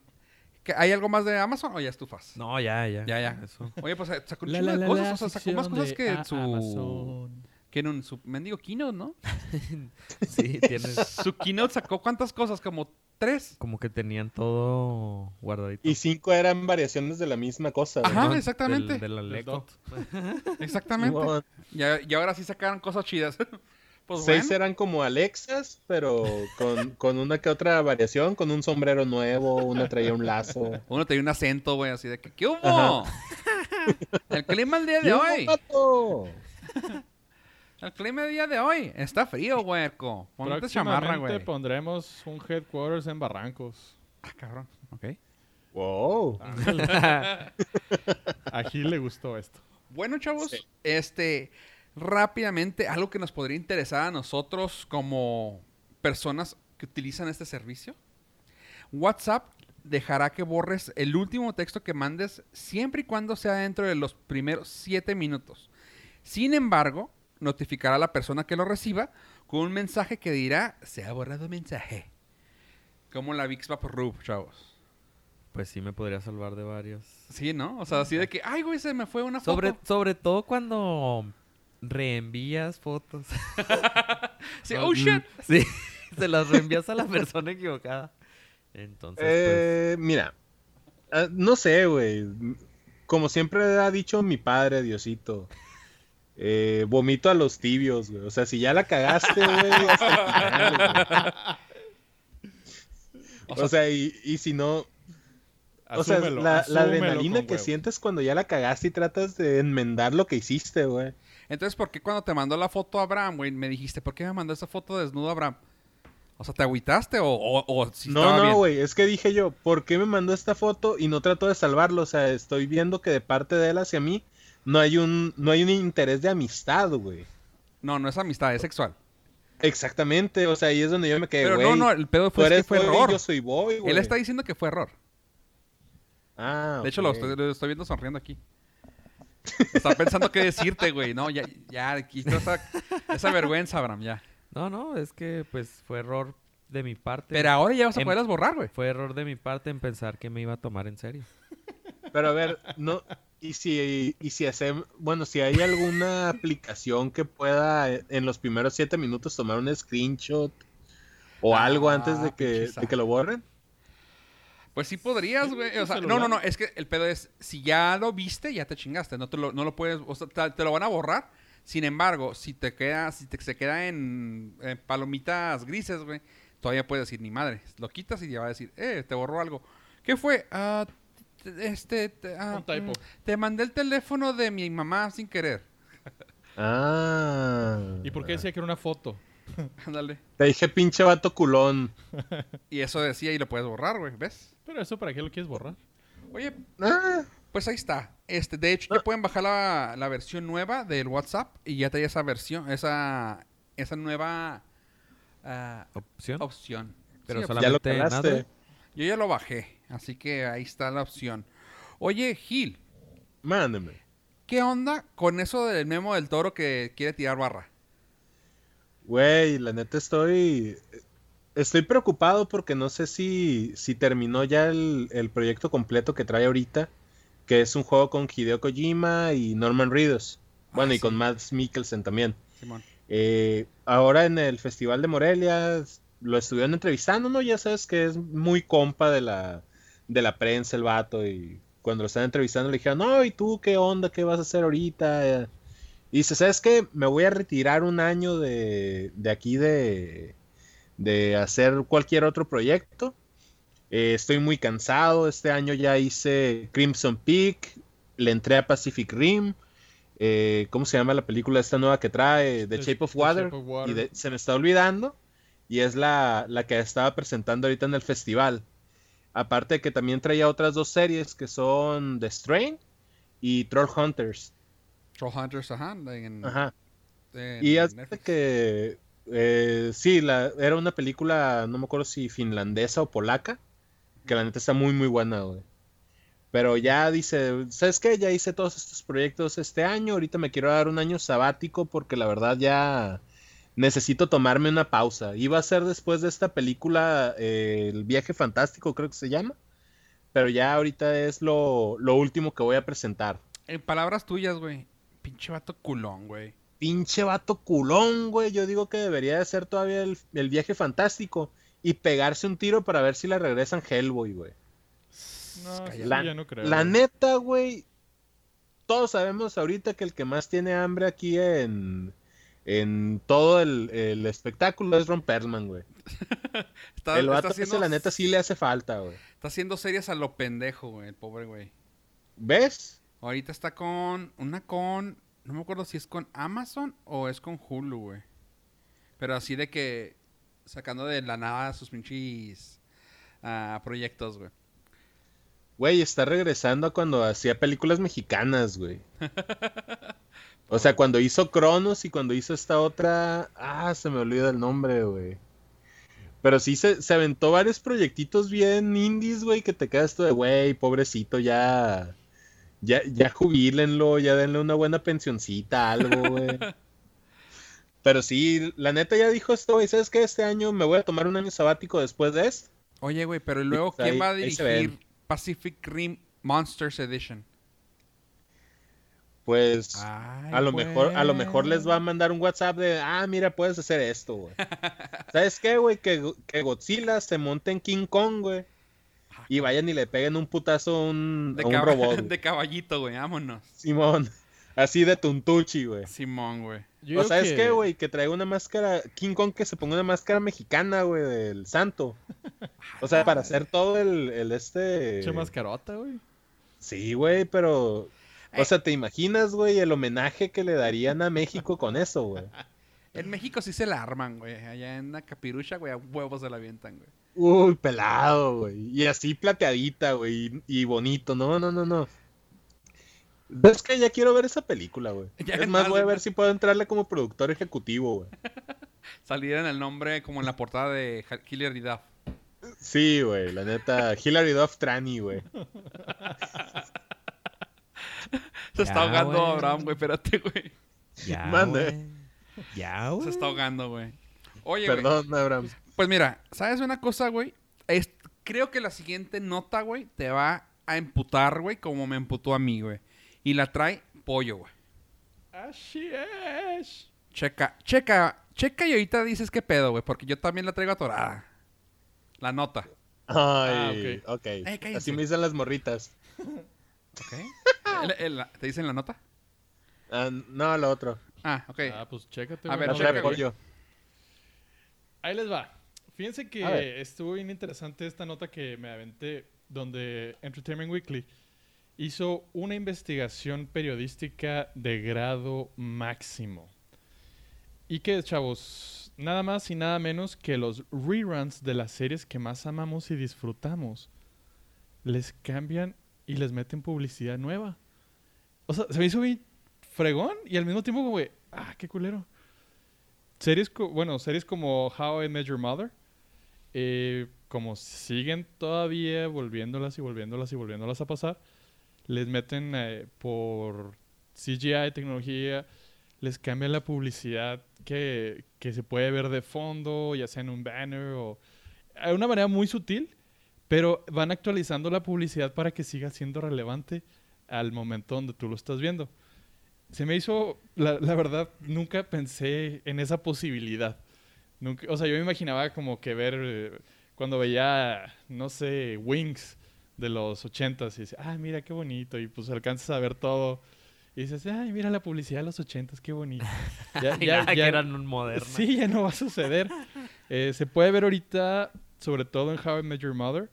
¿Qué, ¿Hay algo más de Amazon o ya estufas? No, ya, ya. Ya, ya. Eso. Oye, pues eh, sacó un chingo de cosas. O sea, sacó más cosas que su... Amazon. Que en un, su mendigo keynote, ¿no? Sí, tienes. Su keynote sacó cuántas cosas, como tres. Como que tenían todo guardadito. Y cinco eran variaciones de la misma cosa. Ajá, ¿no? exactamente. Del, del Aleco. Exactamente. Y, ahora sí sacaron cosas chidas. pues Seis bueno. eran como Alexas, pero con, con una que otra variación, con un sombrero nuevo, una traía un lazo. Uno tenía un acento, güey, así de que, ¿qué hubo? Ajá. El clima el día de ¡Yo, hoy. El clima el día de hoy. Está frío, huerco. Ponte chamarra, Próximamente güey. pondremos un headquarters en Barrancos. Ah, cabrón. Ok. Wow. A Gil le gustó esto. Bueno, chavos, Sí. este, rápidamente, algo que nos podría interesar a nosotros como personas que utilizan este servicio. WhatsApp dejará que borres el último texto que mandes siempre y cuando sea dentro de los primeros 7 minutos. Sin embargo, notificará a la persona que lo reciba con un mensaje que dirá, se ha borrado mensaje. Como la VixVap Rub, chavos. Pues sí, me podría salvar de varios. Sí, ¿no? O sea, así de que, ay, güey, se me fue una foto. Sobre, sobre todo cuando reenvías fotos. Sí, oh, shit. Sí, se las reenvías a la persona equivocada. Entonces, Eh, mira, ah, no sé, güey. Como siempre ha dicho mi padre, Diosito, eh, vomito a los tibios, güey. O sea, si ya la cagaste, güey, hasta el final, güey. O sea, y, y si no, o sea, la, la adrenalina que sientes cuando ya la cagaste y tratas de enmendar lo que hiciste, güey. Entonces, ¿por qué cuando te mandó la foto a Abraham, güey, me dijiste, ¿por qué me mandó esa foto desnudo Abraham? O sea, ¿te agüitaste o, o, o si No, no, güey, es que dije yo, ¿por qué me mandó esta foto y no trato de salvarlo? O sea, estoy viendo que de parte de él hacia mí no hay un, no hay un interés de amistad, güey. No, no es amistad, es sexual. Exactamente, o sea, ahí es donde yo me quedé, Pero no, no, el pedo fue, es que fue boy, error. yo soy boy, güey. Él está diciendo que fue error. Ah, De hecho, lo estoy, lo estoy viendo sonriendo aquí. Estaba pensando qué decirte, güey. No, ya, ya, quito esa, esa vergüenza, Abraham, ya. No, no, es que pues fue error de mi parte. Pero ahora ya vas a Em- poderlas borrar, güey. Fue error de mi parte en pensar que me iba a tomar en serio. Pero a ver, no, y si, y si hacemos, bueno, si hay alguna aplicación que pueda eh, en los primeros siete minutos tomar un screenshot o Ah, algo antes de que, de que lo borren. Pues sí podrías, güey. O sea, no, no, no. Es que el pedo es, si ya lo viste, ya te chingaste. No, te lo, no lo puedes, o sea, te, te lo van a borrar. Sin embargo, si te queda, si te, se queda en, en palomitas grises, güey, todavía puedes decir, ni madre. Lo quitas y ya va a decir, eh, te borró algo. ¿Qué fue? Ah, t- este, te, ah, Un typo. mm, te mandé el teléfono de mi mamá sin querer. Ah. ¿Y por qué decía que era una foto? Ándale. Te dije pinche vato culón. Y eso decía y lo puedes borrar, güey, ¿ves? Pero eso, ¿para qué lo quieres borrar? Oye, Ah, Pues ahí está. Este, de hecho, ya pueden bajar la, la versión nueva del WhatsApp y ya trae esa versión, esa, esa nueva ah, Opción. opción. Pero Sí, solamente ya lo nada. Yo ya lo bajé, así que ahí está la opción. Oye, Gil, Mándeme. ¿qué onda con eso del memo del toro que quiere tirar barra? Güey, la neta estoy. Estoy preocupado porque no sé si, si terminó ya el, el proyecto completo que trae ahorita, que es un juego con Hideo Kojima y Norman Reedus. Bueno, Ah, y con. Mads Mikkelsen también. Simón. Eh, ahora en el Festival de Morelia lo estuvieron entrevistando, ¿no? Ya sabes que es muy compa de la, de la prensa el vato y cuando lo están entrevistando le dijeron, no, ¿y tú qué onda? ¿Qué vas a hacer ahorita? Y dice, ¿sabes qué? Me voy a retirar un año de, de aquí de, de hacer cualquier otro proyecto. Eh, estoy muy cansado. Este año ya hice Crimson Peak, le entré a Pacific Rim. eh, ¿Cómo se llama la película esta nueva que trae? The The- Shape of The Water. Shape of Water. Y de- se me está olvidando. Y es la, la que estaba presentando ahorita en el festival. Aparte de que también traía otras dos series que son The Strain y Troll Hunters. Troll Hunters, ajá. En, Ajá. en Y hace Netflix. que eh, sí, la, era una película, no me acuerdo si finlandesa o polaca, que la neta está muy muy buena, güey. Pero ya dice, ¿sabes qué? Ya hice todos estos proyectos este año, ahorita me quiero dar un año sabático porque la verdad ya necesito tomarme una pausa. Iba a ser después de esta película eh, El viaje fantástico, creo que se llama. Pero ya ahorita es lo, lo último que voy a presentar. En palabras tuyas, güey. Pinche vato culón, güey. pinche vato culón, güey. Yo digo que debería de ser todavía el, el viaje fantástico y pegarse un tiro para ver si le regresan Hellboy, güey. No, La, ya no creo. la neta, güey. Todos sabemos ahorita que el que más tiene hambre aquí en, en todo el, el espectáculo es Ron Perlman, güey. Está, El está vato ese, haciendo, la neta, sí le hace falta, güey. está haciendo series a lo pendejo, güey, el pobre güey. ¿Ves? Ahorita está con. Una con. No me acuerdo si es con Amazon o es con Hulu, güey. Pero así de que. Sacando de la nada sus pinches. ah, proyectos, güey. Güey, está regresando a cuando hacía películas mexicanas, güey. O sea, cuando hizo Cronos y cuando hizo esta otra. Ah, se me olvida el nombre, güey. Pero sí se, se aventó varios proyectitos bien indies, güey, que te quedas tú de, güey, pobrecito, ya. Ya, ya jubílenlo, ya denle una buena pensioncita, algo, güey. Pero sí, la neta ya dijo esto, güey, ¿sabes qué? Este año me voy a tomar un año sabático después de esto. Oye, güey, pero ¿y luego pues quién ahí- va a dirigir. Pacific Rim Monsters Edition? Pues Ay, a lo mejor, a lo mejor les va a güey. mandar un WhatsApp de, ah, mira, puedes hacer esto, güey. ¿Sabes qué, güey? Que, que Godzilla se monte en King Kong, güey. Y vayan y le peguen un putazo a un, De, a un robot. güey. de caballito, güey, vámonos. Simón. Así de tuntuchi, güey. Simón, güey. Yo O sabes que- qué, güey, que traiga una máscara, King Kong que se ponga una máscara mexicana, güey, del santo. O sea, para hacer todo el, el este... Che mascarota, güey. Sí, güey, pero... O sea, ¿te imaginas, güey, el homenaje que le darían a México con eso, güey? En México sí se la arman, güey. Allá en la capirucha, güey, a huevos se la avientan, güey. Uy, pelado, güey. Y así plateadita, güey. Y, bonito. No, no, no, no. Es que ya quiero ver esa película, güey. Ya Es más, voy a ver si puedo entrarle como productor ejecutivo, güey. Salir en el nombre como en la portada de Ha- Killer y Duff. Sí, güey. La neta, Hilary Duff Trani, güey. Se está ahogando. Abraham, güey. Espérate, güey. Ya, Mande. güey. Ya, Se güey. está ahogando, güey. Oye, güey. Perdón, Abraham. Pues mira, ¿sabes una cosa, güey? Es- creo que la siguiente nota, güey, te va a emputar, güey, como me emputó a mí, güey. Y la trae pollo, güey. Así es. Checa, checa, checa y ahorita dices qué pedo, güey, porque yo también la traigo atorada. La nota. Ay, Ah, ok. Eh, cállense. Así me dicen las morritas. ¿Ok? El- el- ¿Te dicen la nota? Ah, no, lo otro. Ah, ok. Ah, pues chécate. A ver, La No, güey. pollo. Ahí les va. Fíjense que estuvo bien interesante esta nota que me aventé, donde Entertainment Weekly hizo una investigación periodística de grado máximo. Y que, chavos, nada más y nada menos que los reruns de las series que más amamos y disfrutamos les cambian y les meten publicidad nueva. O sea, se me hizo bien fregón y al mismo tiempo güey, ah, qué culero. Series, bueno, series como How I Met Your Mother, eh, como siguen todavía volviéndolas y volviéndolas y volviéndolas a pasar, les meten eh, por CGI, tecnología, les cambian la publicidad que, que se puede ver de fondo, ya sea en un banner o... De una manera muy sutil, pero van actualizando la publicidad para que siga siendo relevante al momento donde tú lo estás viendo. Se me hizo, la, la verdad, nunca pensé en esa posibilidad. Nunca, o sea, yo me imaginaba como que ver, eh, cuando veía, no sé, Wings de los ochentas y dice, ah, mira qué bonito, y pues alcanzas a ver todo. Y dices, ay, mira la publicidad de los ochentas, qué bonito. Ya, Ya, que eran un moderno. Sí, ya no va a suceder. Eh, se puede ver ahorita, sobre todo en How I Met Your Mother.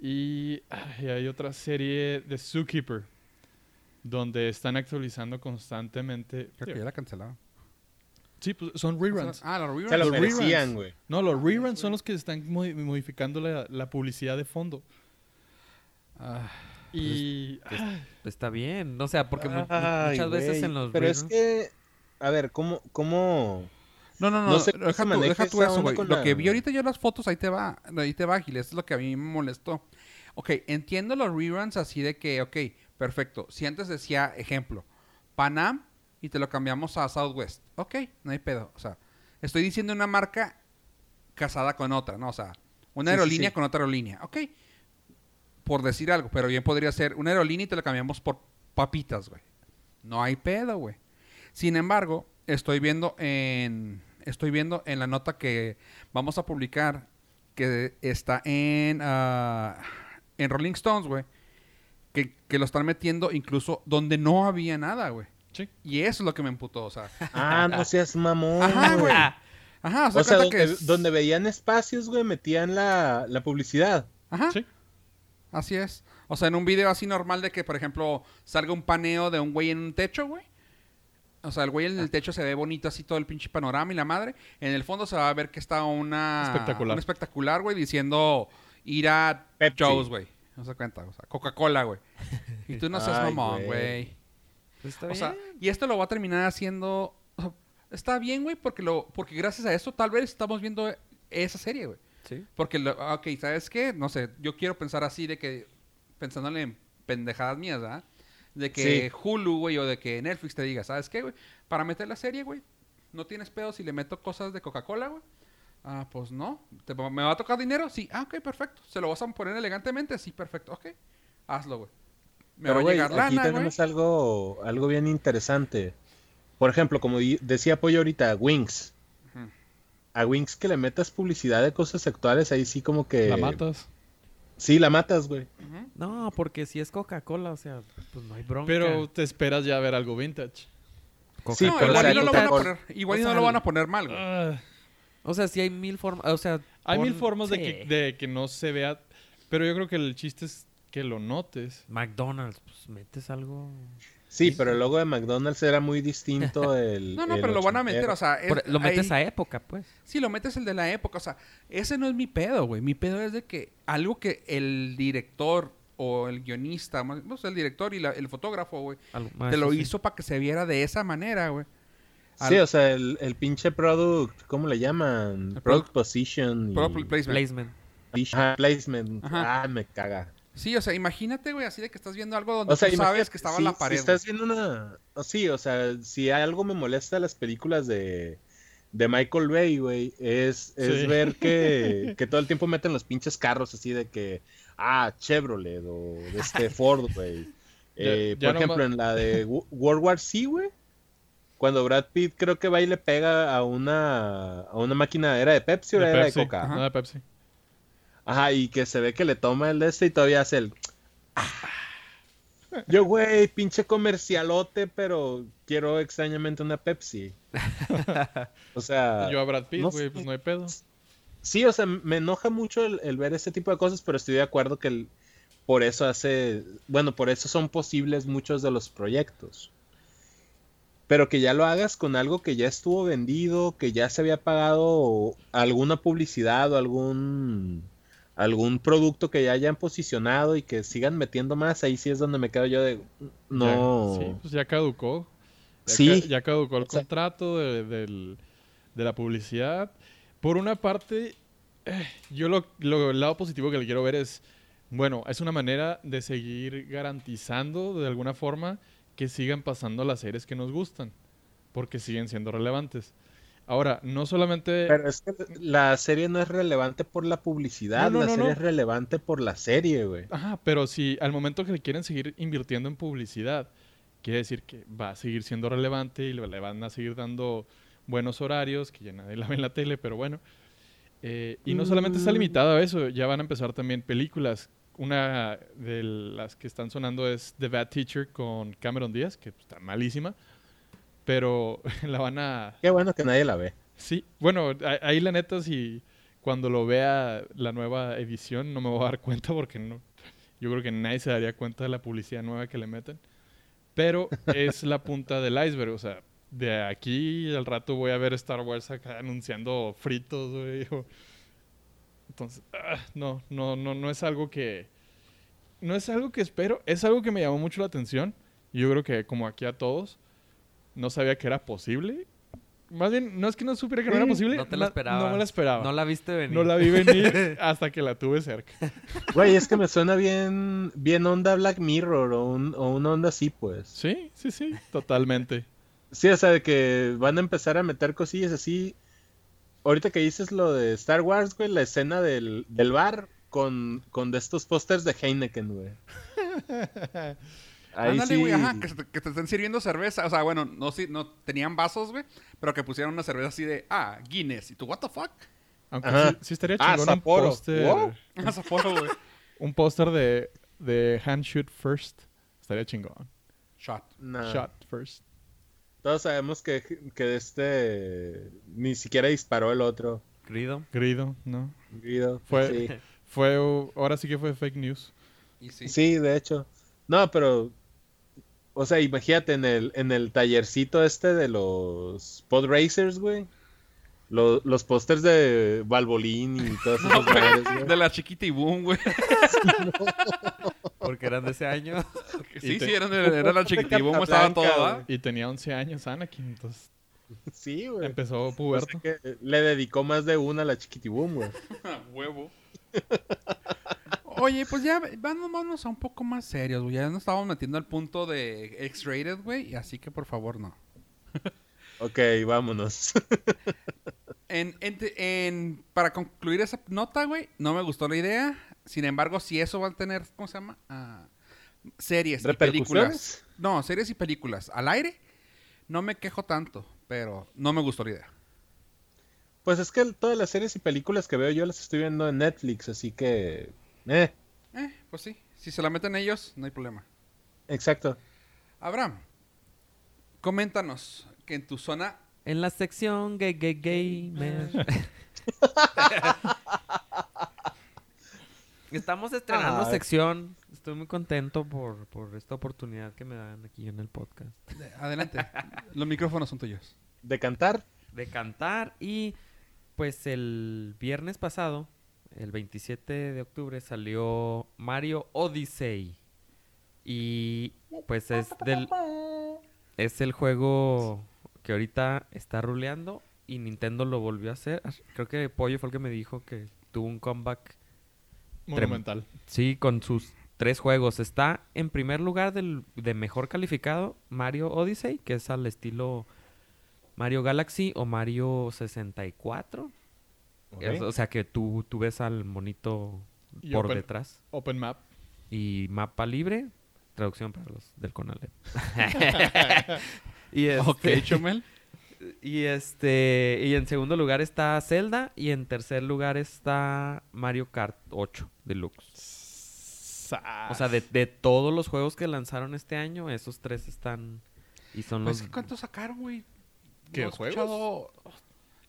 Y ay, hay otra serie de Zookeeper, donde están actualizando constantemente. Creo que ya la cancelaron. Sí, pues son reruns. Ah, la reruns. Se lo Los merecían, güey. No, los reruns son los que están modi- modificando la, la publicidad de fondo. Ah, Y... Pues, ah, Está bien. O sea, porque Ay, muchas veces en los Pero es que, a ver, ¿cómo, cómo? No, no, no, No sé deja, tú, deja tú eso, güey. Lo la- que vi ahorita yo las fotos, ahí te va, ahí te va, Giles, es lo que a mí me molestó. Ok, entiendo los reruns así de que, ok, perfecto. Si antes decía, ejemplo, Panam y te lo cambiamos a Southwest. Ok, no hay pedo. O sea, estoy diciendo una marca casada con otra, ¿no? O sea, una Sí, sí, aerolínea sí. con otra aerolínea. Ok, por decir algo, pero bien podría ser una aerolínea y te la cambiamos por papitas, güey. No hay pedo, güey. Sin embargo, estoy viendo en estoy viendo en la nota que vamos a publicar que está en ah, en Rolling Stones, güey, que, que lo están metiendo incluso donde no había nada, güey. sí. Y eso es lo que me emputó, o sea. Ah, no seas mamón. Ajá, güey. Ajá, o sea, O sea, donde, que es- donde veían espacios, güey, metían la, la publicidad. Ajá. Sí. Así es. O sea, en un video así normal de que, por ejemplo, salga un paneo de un güey en un techo, güey. O sea, el güey en el techo se ve bonito así todo el pinche panorama y la madre. En el fondo se va a ver que está una... Espectacular. Un espectacular, güey, diciendo ir a Pepsi. Joe's, güey. No se cuenta, o sea, Coca-Cola, güey. Y tú no seas Ay, mamón, güey. pues O sea, y esto lo va a terminar haciendo... o sea, está bien, güey, porque, lo, porque gracias a eso tal vez estamos viendo esa serie, güey. sí. Porque, lo, ah, ok, ¿sabes qué? No sé, yo quiero pensar así de que, pensándole en pendejadas mías, ¿verdad? De que Sí. Hulu, güey, o de que Netflix te diga, ¿sabes qué, güey? Para meter la serie, güey, no tienes pedo si le meto cosas de Coca-Cola, güey. Ah, pues no. ¿Te- ¿Me va a tocar dinero? Sí. Ah, ok, perfecto. ¿Se lo vas a poner elegantemente? Sí, perfecto. Ok. Hazlo, güey. Me Pero, va a güey, llegar aquí lana, tenemos algo, algo bien interesante. Por ejemplo, como decía Pollo ahorita, Wings. A Wings que le metas publicidad de cosas sexuales, ahí sí como que... La matas. Sí, la matas, güey. No, porque si es Coca-Cola, o sea, pues no hay bronca. Pero te esperas ya ver algo vintage. Sí, No, pero, igual o sea, no lo van a Coca-Cola- poner, igual o no lo van a poner mal, güey. Ah, O sea, sí hay mil formas, o sea... hay pon- mil formas de, sí. que, de que no se vea, pero yo creo que el chiste es que lo notes. McDonald's, pues metes algo... Sí, pero el logo de McDonald's era muy distinto del... No, no, el pero lo van a meter, o sea... es- Por- lo metes ahí- a época, pues. Sí, lo metes el de la época. O sea, ese no es mi pedo, güey. Mi pedo es de que algo que el director o el guionista, más- no sé, el director y la- el fotógrafo, güey, te lo sí. hizo para que se viera de esa manera, güey. Sí, o sea, el, el pinche product, ¿cómo le llaman? El product product- position. y- Product placement. Placement. Ajá, placement. Ajá. Ah, me caga. Sí, o sea, imagínate, güey, así de que estás viendo algo donde O sea, tú sabes que estaba si- en la si pared. estás viendo una. o Sí, o sea, si algo me molesta de las películas de, de Michael Bay, güey, es, es Sí. ver que, que todo el tiempo meten los pinches carros así de que. Ah, Chevrolet o de este Ford, güey. Eh, por no ejemplo, en la de Wo- World War C, güey. Cuando Brad Pitt creo que va y le pega a una, a una máquina, ¿era de Pepsi o De era Pepsi. de Coca? No, de Pepsi. Ajá, y que se ve que le toma el de este y todavía hace el. Yo, güey, pinche comercialote, pero quiero extrañamente una Pepsi. O sea, Yo a Brad Pitt, no güey, sé. pues no hay pedo. sí, o sea, me enoja mucho el, el ver ese tipo de cosas, pero estoy de acuerdo que el- por eso hace. Bueno, por eso son posibles muchos de los proyectos. Pero que ya lo hagas con algo que ya estuvo vendido, que ya se había pagado alguna publicidad o algún algún producto que ya hayan posicionado y que sigan metiendo más, ahí sí es donde me quedo yo de no. Ya, sí, pues ya caducó. Ya Sí. ca- ya caducó el O sea- contrato de, de la publicidad. Por una parte, eh, yo lo, lo- el lado positivo que le quiero ver es, bueno, es una manera de seguir garantizando de alguna forma que sigan pasando las series que nos gustan, porque siguen siendo relevantes. Ahora, no solamente... Pero es que la serie no es relevante por la publicidad, No, no, la no, serie es relevante por la serie, güey. Ajá, pero si al momento que le quieren seguir invirtiendo en publicidad, quiere decir que va a seguir siendo relevante y le le van a seguir dando buenos horarios, que ya nadie la ve en la tele, pero bueno. Eh, y no solamente está Mm. limitado a eso, ya van a empezar también películas. Una de las que están sonando es The Bad Teacher con Cameron Díaz, que está malísima, pero la van a... Qué bueno que nadie la ve. Sí, bueno, ahí la neta, si cuando lo vea la nueva edición, no me voy a dar cuenta porque no. Yo creo que nadie se daría cuenta de la publicidad nueva que le meten. Pero es la punta del iceberg, o sea, de aquí al rato voy a ver Star Wars acá anunciando fritos, güey. Entonces, ah, no, no, no, no es algo que. No es algo que espero, es algo que me llamó mucho la atención. Y yo creo que, como aquí a todos, no sabía que era posible. Más bien, no es que no supiera que no era posible. No te la esperabas. No me la esperaba. No la viste venir. No la vi venir hasta que la tuve cerca. Güey, es que me suena bien, bien onda Black Mirror o, un, o una onda así, pues. Sí, sí, sí, totalmente. Sí, o sea, de que van a empezar a meter cosillas así. Ahorita que dices lo de Star Wars, güey, la escena del, del bar con, con de estos pósters de Heineken, güey. Ahí Ándale, sí. güey, ajá, que, te- que te estén sirviendo cerveza. O sea, bueno, no, sí, no tenían vasos, güey, pero que pusieron una cerveza así de, ah, Guinness. ¿Y tú, what the fuck? Aunque sí, sí estaría Ah, chingón un póster. Wow. Ah, Sapporo, güey. Un póster de, de Hand Shoot First. Estaría chingón. Shot. Nah. Shot First. Todos sabemos que, que este ni siquiera disparó el otro. Grido. Grido, ¿no? Guido. Fue- Sí. Fue, ahora sí que fue fake news. Y sí. Sí, de hecho. No, pero. O sea, imagínate en el, en el tallercito este de los pod racers, güey. Lo- los pósters de Valvolín y todas esas madres, güey. De la chiquita y boom, güey. Porque eran de ese año. Sí, te- sí, era, de- era la chiquita y boom, estaba todo, Casablanca, ¿verdad? Y tenía 11 años Anakin, entonces Sí, güey. empezó O sea puberto. que le dedicó más de una a la chiquitibum, güey. Huevo. Oye, pues ya vámonos a un poco más serios, güey. Ya nos estábamos metiendo al punto de X-rated, güey. Así que por favor, no. Ok, vámonos. En, en- en- para concluir esa nota, güey, no me gustó la idea. Sin embargo, si eso va a tener, ¿cómo se llama? Ah, series y películas. No, series y películas. Al aire, no me quejo tanto, pero no me gustó la idea. Pues es que todas las series y películas que veo yo las estoy viendo en Netflix, así que. Eh, Eh, pues sí. Si se la meten ellos, no hay problema. exacto. Abraham, coméntanos que en tu zona En la sección gay, gay, gamer. Estamos estrenando Ah. sección. Estoy muy contento por, por esta oportunidad que me dan aquí en el podcast. Adelante. Los micrófonos son tuyos. De cantar. De cantar y pues el viernes pasado, el 27 de octubre, salió Mario Odyssey. Y pues es del... Es el juego que ahorita está ruleando y Nintendo lo volvió a hacer. Creo que Pollo fue el que me dijo que tuvo un comeback Monumental. Sí, con sus tres juegos. Está en primer lugar del, de mejor calificado Mario Odyssey, que es al estilo Mario Galaxy o Mario 64. Es- o sea que tú, tú ves al monito Y por open- detrás. Open Map. Y mapa libre, traducción para los del Conalep. y este, Ok, Chumel. y este y en segundo lugar está Zelda y en tercer lugar está Mario Kart 8 Deluxe. O sea, de, de todos los juegos que lanzaron este año, esos tres están y son Pues, los ¿Cuántos sacaron, güey? ¿Qué, No juegos? escuchado-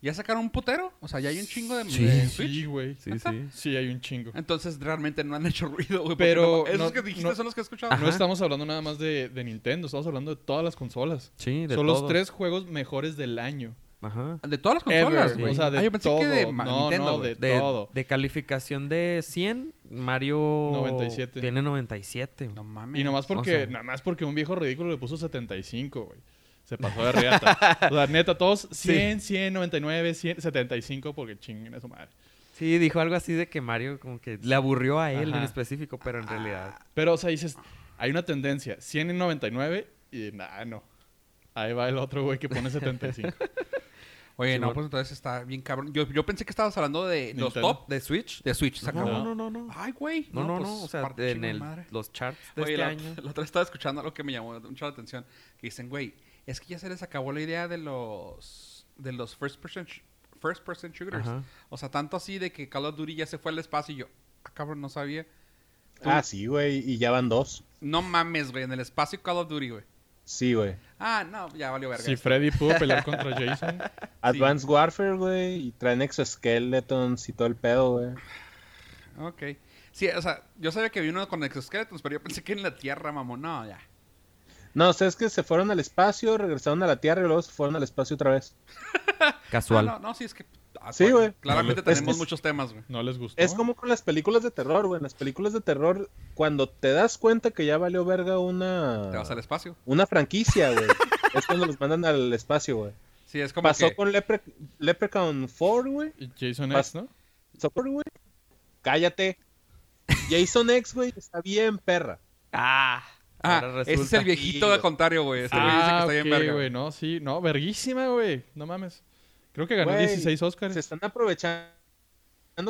¿Ya sacaron un putero? O sea, ya hay un chingo de, Sí. de Switch. Sí, güey. Sí, sí. Sí, hay un chingo. Entonces realmente no han hecho ruido, güey. Pero no- esos no- que dijiste no- son los que he escuchado. Ajá. No estamos hablando nada más de, de Nintendo, estamos hablando de todas las consolas. Sí, de Son los tres juegos mejores del año. Ajá. De todas las consolas, Ever. güey. O sea, de Ah, yo pensé todo. que de Nintendo, de, De, todo. de calificación de 100, Mario 97. tiene 97. No mames. Y nomás porque, sea- nada más porque un viejo ridículo le puso 75, güey. Se pasó de riata. o sea, neta, todos 100, 100, 99, 100, 75, porque chinguen a su madre. Sí, dijo algo así de que Mario como que le aburrió a él en Ajá. específico, pero en realidad Pero, o sea, dices, hay una tendencia, 100 y 99, y nada, no. Ahí va el otro güey que pone 75. Oye, no, Simón. pues entonces está bien cabrón. Yo, yo pensé que estabas hablando de los Nintendo. top de Switch. de Switch. se No, acabó. no, no, no. Ay, güey. No, no, pues, no. O sea, en el, los charts de Oye, este la, año. la otra vez estaba escuchando algo que me llamó mucho la atención. Que dicen, güey, es que ya se les acabó la idea de los de los first person first person shooters. Ajá. O sea, tanto así de que Call of Duty ya se fue al espacio y yo, ah, cabrón, no sabía. Tú- Ah, sí, güey. Y ya van dos. No mames, güey, en el espacio Call of Duty, güey. Sí, güey. Ah, no, ya valió verga. si esto. Freddy pudo pelear contra Jason, Advanced Warfare, güey. Y traen exoskeletons y todo el pedo, güey. Ok. Sí, o sea, yo sabía que había uno con exoskeletons, pero yo pensé que en la Tierra, mamón. No, ya. No, o sea, es que se fueron al espacio, regresaron a la Tierra y luego se fueron al espacio otra vez. Casual. Ah, no, no, sí, es que... ah, Sí, güey. Claramente tenemos es- muchos temas, güey. no les gustó. Es como con las películas de terror, güey. En las películas de terror, cuando te das cuenta que ya valió verga una... Te vas al espacio. Una franquicia, güey. es cuando los mandan al espacio, güey. Sí, es como Pasó que... con Lepre- Leprechaun 4, güey. Y Jason Pas- X, ¿no? Pasó por, güey. Cállate. Jason X, güey, está bien perra. Ah. Ah, ahora ese es el viejito al contrario, güey. Este güey dice que Ah, está bien ok, verga. güey, no, sí. No, verguísima, güey. No mames. Creo que ganó Güey, 16 Oscars. Se están aprovechando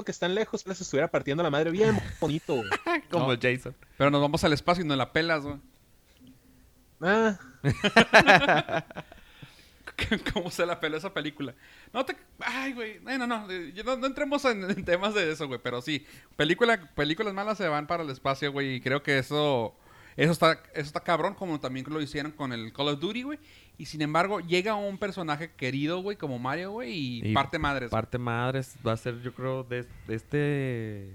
que están lejos, les estuviera partiendo la madre bien bonito, güey. Como No. Jason. Pero nos vamos al espacio y nos la pelas, güey. Ah, ¿Cómo se la peló esa película? No te... Ay, güey. No, no. eh, No, no entremos en, en temas de eso, güey. Pero sí. Película, películas malas se van para el espacio, güey. Y creo que eso... Eso está, eso está cabrón, como también lo hicieron con el Call of Duty, güey. Y sin embargo, llega un personaje querido, güey, como Mario, güey, y, Y parte madres. Parte madres va a ser, yo creo, de, de este.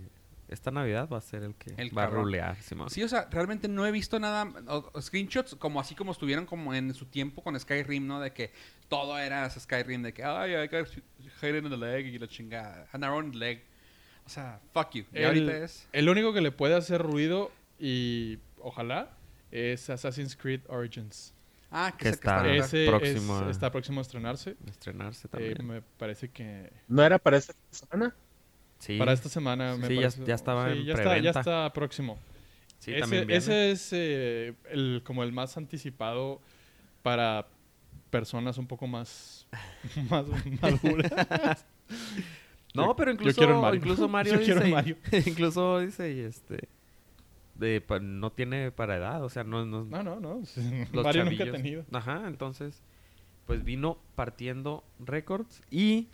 Esta Navidad va a ser el que El va a rulear, Simón. Sí, o sea, realmente no he visto nada, o- o screenshots como así como estuvieron como en su tiempo con Skyrim, ¿no? De que todo era Skyrim, de que, ay, I got hit in the leg y la chingada, an around leg. O sea, fuck you. Y El, ahorita es... el único que le puede hacer ruido y ojalá es Assassin's Creed Origins. Ah, que está- Ese próximo es- está próximo a estrenarse. A Estrenarse Eh, también. me parece que ¿no era para esta semana? sí. para esta semana me Sí, ya- parece- ya estaba sí, en ya está, ya está próximo. Sí, ese, también viene. ese es eh, el, como el más anticipado para personas un poco más, más maduras. No, Yo- pero yo incluso quiero el Mario. incluso Mario Yo dice, quiero Mario. incluso dice y este de no tiene para edad, o sea, no, no No, no, no. los Mario nunca ha chavillos. tenido. Ajá, entonces pues vino partiendo récords y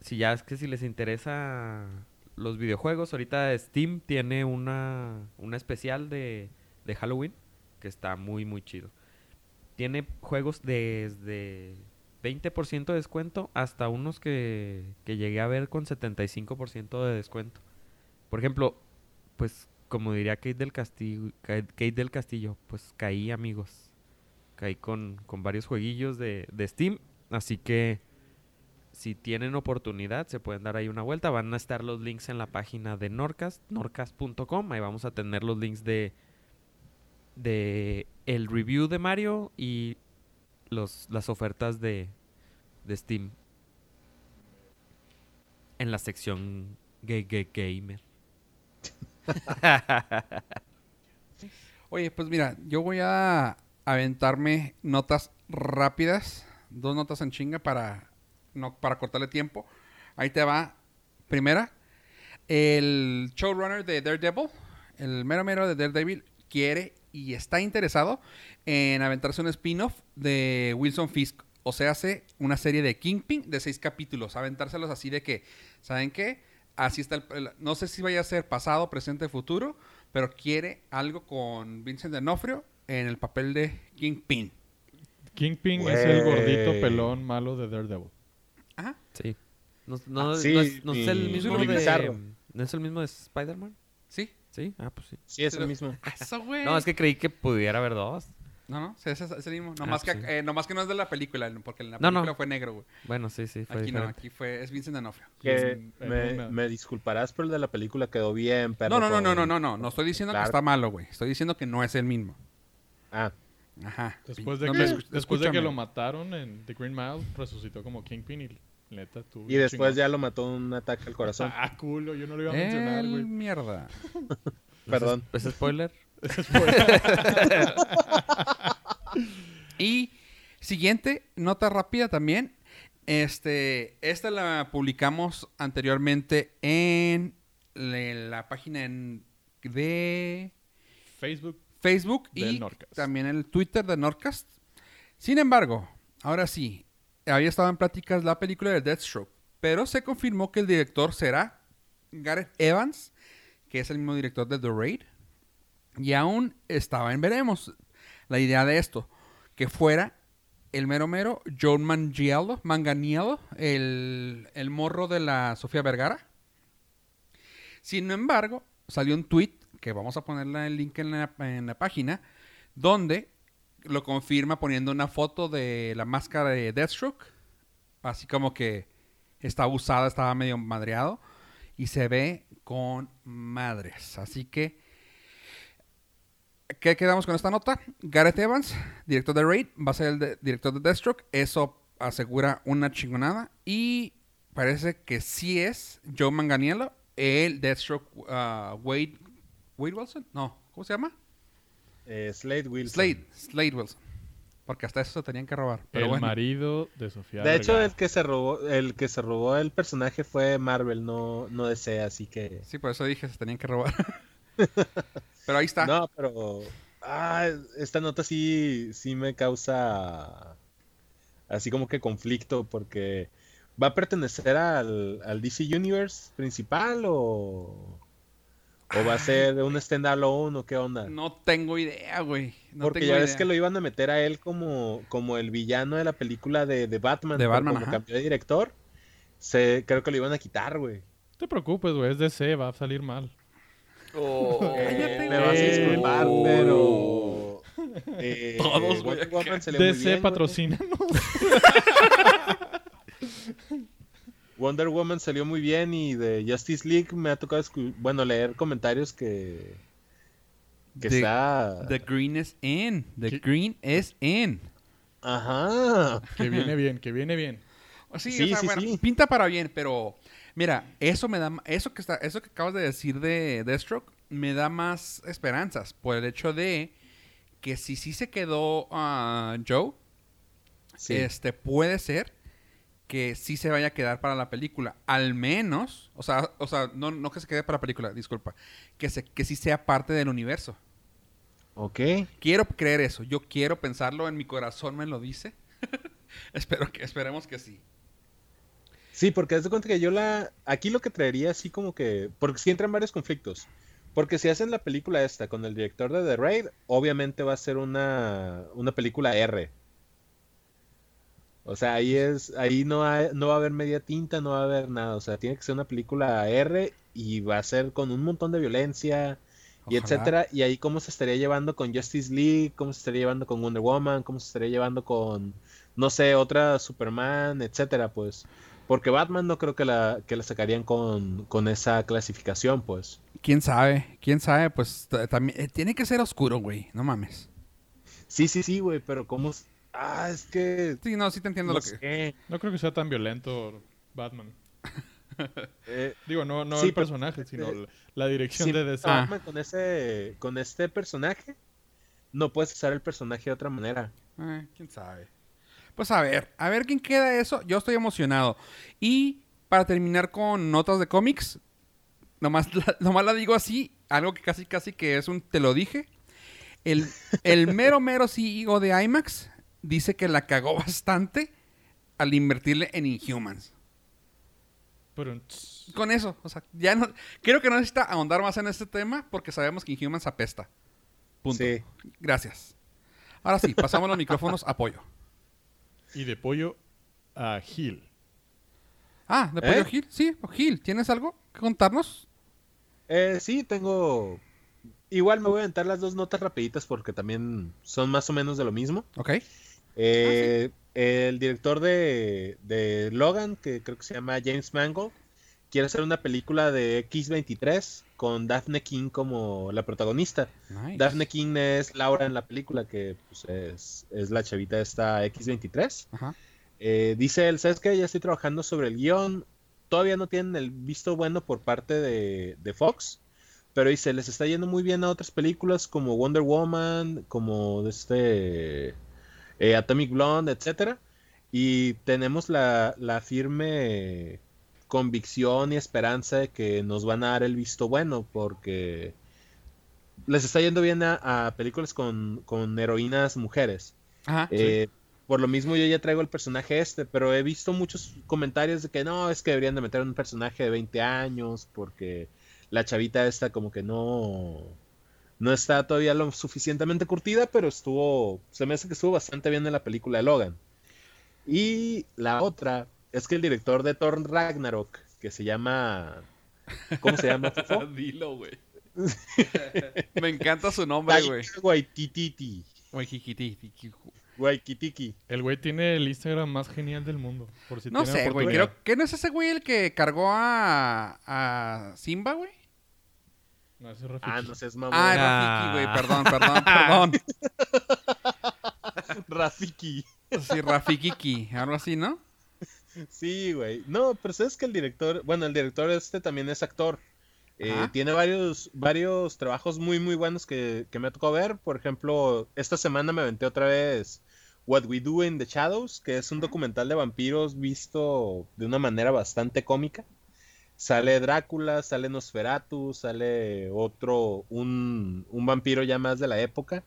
si ya es que si les interesa los videojuegos, ahorita Steam tiene una una especial de de Halloween que está muy muy chido. Tiene juegos desde 20% de descuento hasta unos que, que llegué a ver con 75% de descuento. Por ejemplo, pues como diría Kate del Castillo, Kate del Castillo, pues caí amigos. Caí con, con varios jueguillos de, de Steam. Así que si tienen oportunidad, se pueden dar ahí una vuelta. Van a estar los links en la página de Norcast, norcast.com. Ahí vamos a tener los links de, de el review de Mario y los, las ofertas de, de Steam. En la sección Gay Gamer. Oye, pues mira, yo voy a aventarme notas rápidas, dos notas en chinga para no para cortarle tiempo. Ahí te va. Primera, el showrunner de Daredevil, el mero mero de Daredevil, quiere y está interesado en aventarse un spin-off de Wilson Fisk. O sea, hace una serie de Kingpin de seis capítulos. Aventárselos así de que, ¿saben qué? Así está el, el- No sé si vaya a ser pasado, presente, futuro, pero quiere algo con Vincent D'Onofrio en el papel de Kingpin. Kingpin es el gordito pelón malo de Daredevil. Ajá. Sí. No, no- Ah, sí, no es, no es el mismo de... ¿No es el mismo de Spider-Man? ¿Sí? Sí. Ah, pues sí. Sí, es el mismo. Eso, güey. No, es que creí que pudiera haber dos. No, no, sí, es, es el mismo. Ah, Nomás, pues que, sí. eh, nomás que no es de la película, porque en la No, no. película fue negro, güey. Bueno, sí, sí, fue Aquí no, aquí fue, es Vincent D'Onofrio. Que me, disculparás, pero el de la película quedó bien, pero No, no, no, no, no, no, no, no estoy diciendo que está malo, güey. Estoy diciendo que no es el mismo. Ah, Ajá. Después de, No que, después de que lo mataron en The Green Mile, resucitó como Kingpin y neta tú. y después ya lo mató un ataque al corazón. Ah, culo, yo no lo iba a mencionar, El güey. mierda. Perdón. ¿Es spoiler? Y siguiente, nota rápida también. Este, esta la publicamos anteriormente en la, página de Facebook. Facebook Del y Nordcast. también el Twitter de Nordcast. Sin embargo, ahora sí, había estado en pláticas la película de Deathstroke, pero se confirmó que el director será Gareth Evans, que es el mismo director de The Raid, y aún estaba en veremos la idea de esto, que fuera el mero mero John Manganiello, Manganiello el, el morro de la Sofía Vergara. Sin embargo, salió un tweet, que vamos a ponerle el link en la, página, donde lo confirma poniendo una foto de la máscara de Deathstroke, así como que está usada, estaba medio madreado, y se ve con madres. Así que, ¿qué quedamos con esta nota? Gareth Evans, director de Raid, va a ser el de- director de Deathstroke. Eso asegura una chingonada. Y parece que sí es Joe Manganiello, el Deathstroke uh, Wade, Wade Wilson. No, ¿cómo se llama? Eh, Slade Wilson. Slade, Slade Wilson. Porque hasta eso se tenían que robar. Pero el bueno. marido de Sofía. De hecho, el que se robó, el que se robó el personaje fue Marvel, no, no DC, así que. Sí, por eso dije se tenían que robar. pero ahí está. No, pero. Ah, esta nota sí, sí me causa. Así como que conflicto, porque. ¿Va a pertenecer al, al DC Universe principal o.? ¿O va a ser un standalone o qué onda? No tengo idea, güey. No Porque tengo ya ves que lo iban a meter a él como, como el villano de la película de, de Batman. De Batman, como ajá. cambió de director, se, creo que lo iban a quitar, güey. No te preocupes, güey, es DC, va a salir mal. Cállate, me vas a disculpar, pero. eh, Todos, güey, DC patrocina. Wonder Woman salió muy bien y de Justice League me ha tocado bueno leer comentarios que que The- está The Green is in. The ¿Qué? Green is in. ajá que viene bien, que viene bien. Sí, Sí, o sea, sí, bueno, sí. pinta para bien, pero mira, eso me da eso que está eso que acabas de decir de Deathstroke me da más esperanzas por el hecho de que si sí se quedó ah, Joe, sí. este puede ser que sí se vaya a quedar para la película, al menos, o sea, o sea, no, no que se quede para la película, disculpa, que se que sí sea parte del universo. ok Quiero creer eso, yo quiero pensarlo, en mi corazón me lo dice. Espero que esperemos que sí. Sí porque haz de cuenta que yo la aquí lo que traería así como que porque sí entran varios conflictos porque si hacen la película esta con el director de The Raid obviamente va a ser una una película R o sea, ahí es, ahí no, hay- no va a haber media tinta, no va a haber nada. O sea, tiene que ser una película R y va a ser con un montón de violencia y Ojalá. etcétera. Y ahí cómo se estaría llevando con Justice League, cómo se estaría llevando con Wonder Woman, cómo se estaría llevando con, no sé, otra Superman, etcétera, pues. Porque Batman no creo que la, que la sacarían con, con esa clasificación, pues. ¿Quién sabe? ¿Quién sabe? Pues también eh, tiene que ser oscuro, güey. No mames. Sí, sí, sí, güey, pero cómo... Ah, es que... Sí, no, sí te entiendo No lo que... No creo que sea tan violento Batman. Eh, Digo, no, no Sí, el pero- personaje, sino eh, la, dirección de DC. Ah. maman con ese con este personaje, no puedes usar el personaje de otra manera. Eh, quién sabe. Pues a ver, a ver quién queda eso. Yo estoy emocionado. Y para terminar con notas de cómics, nomás la, nomás la digo así, algo que casi casi que es un te lo dije. El, el mero mero CEO de IMAX dice que la cagó bastante al invertirle en Inhumans. Con eso, o sea, ya no creo que no necesita ahondar más en este tema porque sabemos que Inhumans apesta. Punto. Sí. Gracias. Ahora sí, pasamos los micrófonos a Pollo. Y de pollo a Gil. Ah, de Pollo ¿Eh? Gil. Sí, Gil, ¿tienes algo que contarnos? Eh, sí, tengo. Igual me voy a aventar las dos notas rapiditas porque también son más o menos de lo mismo. Ok. Eh, El director de, de Logan, que creo que se llama James Mangold, quiere hacer una película de X-23 con Daphne King como la protagonista. Nice. Daphne King es Laura en la película, que pues, es, es la chavita de esta X-23. Ajá. Eh, dice él, ¿sabes qué? Ya estoy trabajando sobre el guion. Todavía no tienen el visto bueno por parte de, de Fox. Pero dice, les está yendo muy bien a otras películas como Wonder Woman, como este eh, Atomic Blonde, etcétera. Y tenemos la, la firme convicción y esperanza de que nos van a dar el visto bueno, porque les está yendo bien a, a películas con, con heroínas mujeres. Ajá. Eh, Por lo mismo yo ya traigo el personaje este, pero he visto muchos comentarios de que no, es que deberían de meter un personaje de 20 años porque la chavita esta como que no no está todavía lo suficientemente curtida, pero estuvo se me hace que estuvo bastante bien en la película de Logan. Y la otra es que el director de Thor Ragnarok, que se llama ¿cómo se llama? Dilo, güey. Me encanta su nombre, güey. Taika Waititi. Güey, jijiti, jiji. Waititi. El güey tiene el Instagram más genial del mundo. Por si No sé, güey. Creo que no es ese güey el que cargó a, a Simba, güey. No, ese es Rafiki. Ah, no mamón. Ah, Ah. Rafiki, güey. Perdón, perdón, perdón. Rafiki. Sí, Rafikiki. Algo así, ¿no? Sí, güey. No, pero sabes que el director, bueno, el director este también es actor. Eh, tiene varios, varios trabajos muy, muy buenos que, que me tocó ver. Por ejemplo, esta semana me aventé otra vez What We Do in the Shadows, que es un documental de vampiros visto de una manera bastante cómica. Sale Drácula, sale Nosferatu, sale otro, un, un vampiro ya más de la época.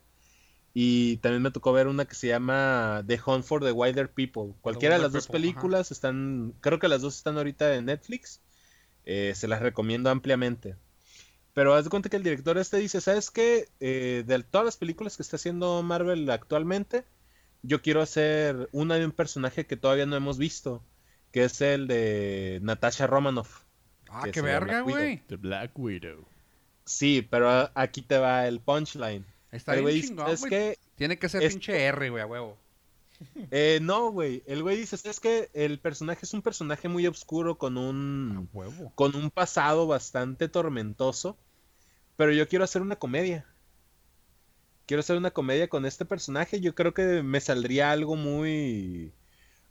Y también me tocó ver una que se llama The Hunt for the Wilder People. Cualquiera de las dos People, ajá. películas están, creo que las dos están ahorita en Netflix. Eh, se las recomiendo ampliamente. Pero haz de cuenta que el director este dice, ¿sabes qué? Eh, de todas las películas que está haciendo Marvel actualmente, yo quiero hacer una de un personaje que todavía no hemos visto, que es el de Natasha Romanoff. Ah, qué verga, güey. The Black Widow. Sí, pero aquí te va el punchline. Está El bien güey dice, chingón, ¿sabes güey. qué? Tiene que ser Es- pinche R, güey, a huevo. Eh, no, güey. El güey dice, es que el personaje es un personaje muy oscuro con un A huevo. con un pasado bastante tormentoso, pero yo quiero hacer una comedia. Quiero hacer una comedia con este personaje. Yo creo que me saldría algo muy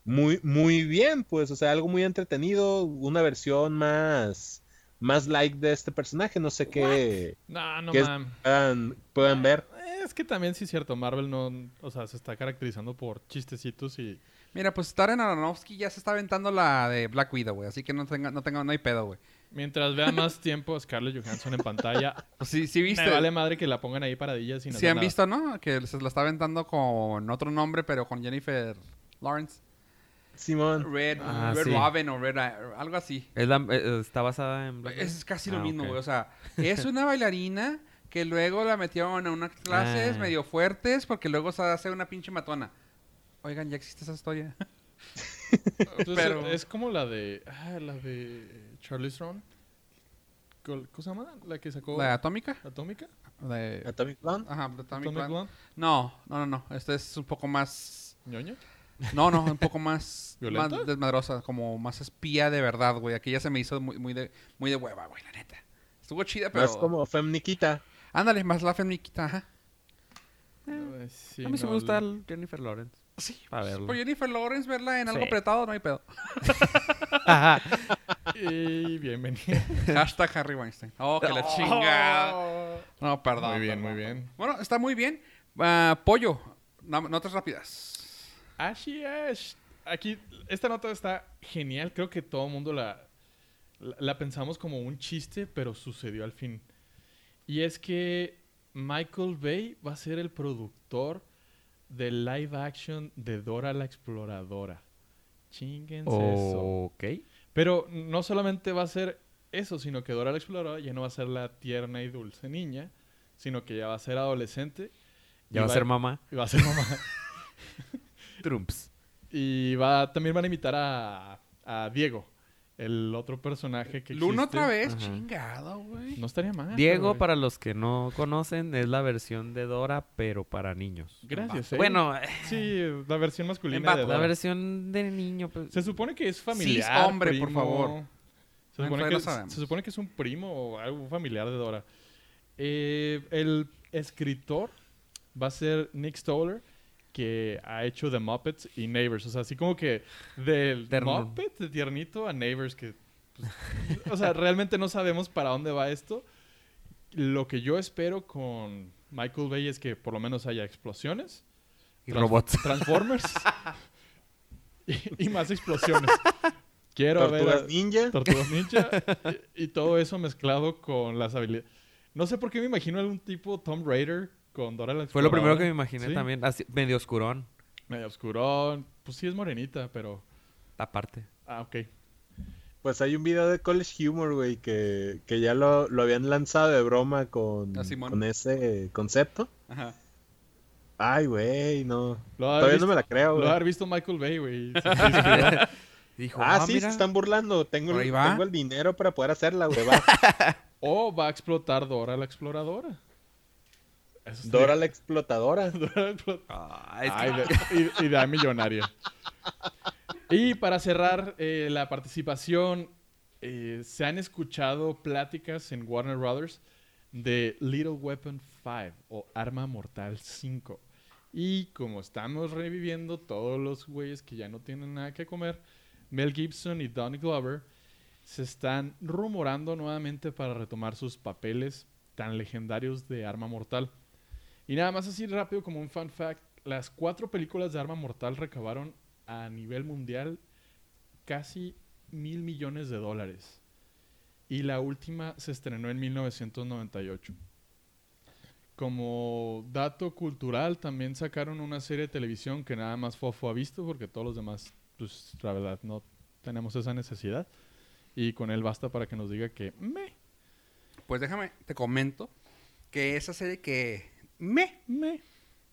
muy muy bien, pues, o sea, algo muy entretenido, una versión más más like de este personaje, no sé qué No, no ¿Qué es- mames. puedan, puedan ver. Es que también sí es cierto, Marvel no, o sea, se está caracterizando por chistecitos y Mira, pues Darren Aronofsky ya se está aventando la de Black Widow, güey. Así que no tenga, no tenga, no hay pedo, güey. mientras vea más tiempo a Scarlett Johansson en pantalla, Pues sí, sí viste. me vale madre que la pongan ahí paradillas sin Sí han nada. visto, ¿no? Que se la está aventando con otro nombre, pero con Jennifer Lawrence. Simón. Red, Ah, Red sí. Robin o Red... algo así. Es la- eh, está basada en Black Es casi lo Ah, mismo, güey. O sea, es una bailarina que luego la metieron a unas clases Ah. medio fuertes porque luego se hace una pinche matona. Oigan, ya existe esa historia. Entonces, Pero- es como la de ah, la de Charlize Theron. ¿Cómo se llama? La que sacó ¿La atómica? Atómica. De... Atomic Blonde. Ajá, de Atomic Atomic Blonde. Blonde. No, no, no, no. Este es un poco más... ¿Ñoño? No, no, un poco más, desmadrosa, como más espía de verdad, güey. Aquí ya se me hizo muy, muy, de, muy de hueva, güey, la neta. Estuvo chida, pero... Más como Femniquita. Ándale, más la femniquita, ajá. Sí, a mí sí no, me gusta el- Jennifer Lawrence. Sí, Para verlo. Por Jennifer Lawrence verla en algo Sí. apretado, no hay pedo. Y bienvenido. Hashtag Harry Weinstein. Oh, que la chingada. No, perdón. Muy bien, perdón. muy bien. Bueno, está muy bien. Ah, pollo, no- notas rápidas. Así es. Aquí, esta nota está genial. Creo que todo el mundo la, la, la pensamos como un chiste, pero sucedió al fin. Y es que Michael Bay va a ser el productor del live action de Dora la Exploradora. Chinguense eso. Pero no solamente va a ser eso, sino que Dora la Exploradora ya no va a ser la tierna y dulce niña, sino que ya va a ser adolescente. Ya va a ser mamá. y va a ser mamá. Trumps. Y va, también van a invitar a, a Diego, el otro personaje que Luna existe. otra vez, Ajá. chingado, güey. No estaría mal. Diego, güey. para los que no conocen, es la versión de Dora, pero para niños. Gracias, ¿eh? Bueno, Sí, la versión masculina En de la versión de niño, pues, Se supone que es familiar. Cis hombre, por favor. Se supone, que se supone que es un primo o algo familiar de Dora. Eh, el escritor va a ser Nick Stoller, que ha hecho The Muppets y Neighbors. O sea, así como que del Terno. Muppet, de tiernito, a Neighbors, que... pues, o sea, realmente no sabemos para dónde va esto. Lo que yo espero con Michael Bay es que por lo menos haya explosiones. y Trans- robots. Transformers. y, y más explosiones. Quiero ver Tortugas a- Ninja. Tortugas Ninja y, y todo eso mezclado con las habilidades. No sé por qué me imagino algún tipo Tom Raider con Dora la Fue lo primero que me imaginé Sí, también. así, medio oscurón, Medio oscurón. Pues sí es morenita, pero... aparte. Ah, ok. Pues hay un video de College Humor, güey, que, que ya lo, lo habían lanzado de broma con, Ah, con ese concepto. Ajá. Ay, güey, no. Lo Todavía visto, no me la creo, lo güey. ha haber visto Michael Bay, güey. Sí, sí, sí, Dijo, Ah, ah, sí, mira. se están burlando. Tengo, el- tengo el dinero para poder hacerla, güey. va. o va a explotar Dora la Exploradora. Dora la explotadora. Dora la Ah, es que- Ay, de- y- idea millonaria. Y para cerrar eh, la participación, eh, se han escuchado pláticas en Warner Brothers de Little Weapon 5 o Arma Mortal 5. Y como estamos reviviendo todos los güeyes que ya no tienen nada que comer, Mel Gibson y Donnie Glover se están rumorando nuevamente para retomar sus papeles tan legendarios de Arma Mortal. Y nada más así rápido como un fun fact, las cuatro películas de Arma Mortal recabaron a nivel mundial casi mil millones de dólares. Y la última se estrenó en 1998. Como dato cultural, también sacaron una serie de televisión que nada más Fofo ha visto, porque todos los demás, pues la verdad, no tenemos esa necesidad. Y con él basta para que nos diga que me, Pues déjame, te comento que esa serie que me me.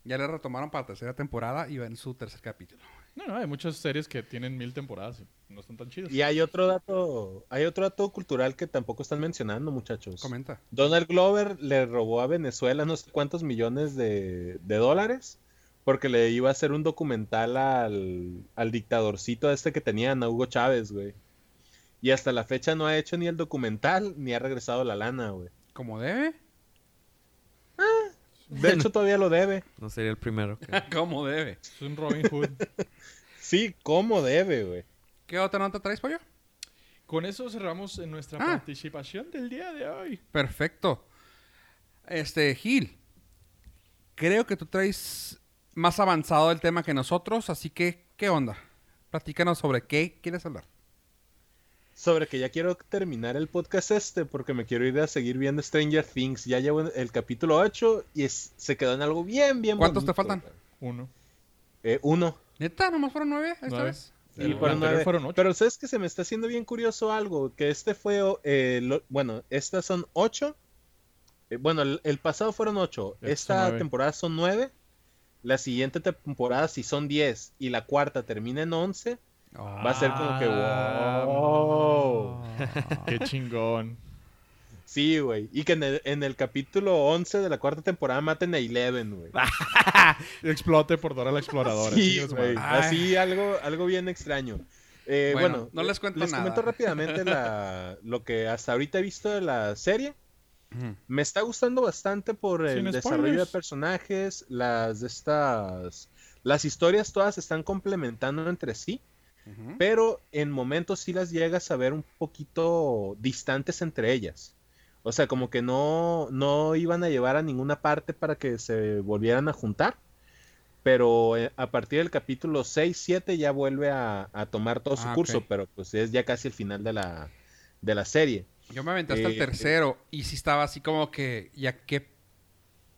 ya le retomaron para la tercera temporada y va en su tercer capítulo. No, no, hay muchas series que tienen mil temporadas y no están tan chidas. Y hay otro dato, hay otro dato cultural que tampoco están mencionando, muchachos. Comenta. Donald Glover le robó a Venezuela no sé cuántos millones de, de dólares porque le iba a hacer un documental al, al dictadorcito este que tenían, a Hugo Chávez, güey. Y hasta la fecha no ha hecho ni el documental ni ha regresado la lana, güey. ¿Cómo debe? De hecho, todavía lo debe. No sería el primero. que- ¿Cómo debe? Es un Robin Hood. Sí, ¿cómo debe, güey? ¿Qué otra nota traes, pollo? Con eso cerramos en nuestra Ah. participación del día de hoy. Perfecto. Este, Gil. Creo que tú traes más avanzado el tema que nosotros, así que, ¿qué onda? Platícanos sobre qué quieres hablar. Sobre que ya quiero terminar el podcast este porque me quiero ir a seguir viendo Stranger Things. Ya llevo el capítulo 8 y es- se quedó en algo bien, bien ¿Cuántos te faltan? Uno. Eh, uno. ¿Neta? ¿Nomás fueron nueve esta Nueve. vez? Sí, El fueron anterior nueve. fueron ocho. Pero sabes que se me está haciendo bien curioso algo, que este fue, eh, lo- bueno, estas son ocho. Eh, bueno, el, el pasado fueron ocho. Esta nueve. temporada son nueve. La siguiente temporada si son diez y la cuarta termina en once. Va a ser como que Ah, wow. Qué chingón. Sí, güey. Y que en el, en el capítulo 11 de la cuarta temporada maten a Eleven, güey. Explote por Dora la Exploradora. Sí, güey. Así algo, algo bien extraño. Eh, Bueno, bueno, no les cuento les nada. comento rápidamente la- lo que hasta ahorita he visto de la serie. Me está gustando bastante por el Sin desarrollo de personajes, las de estas, las historias todas se están complementando entre sí. Pero en momentos sí las llegas a ver un poquito distantes entre ellas. O sea, como que no, no iban a llevar a ninguna parte para que se volvieran a juntar. Pero eh, a partir del capítulo 6, 7 ya vuelve a, a tomar todo su Ah, curso, pero pues es ya casi el final de la, de la serie. Yo me aventé hasta el Eh, tercero y sí estaba así como que, ya qué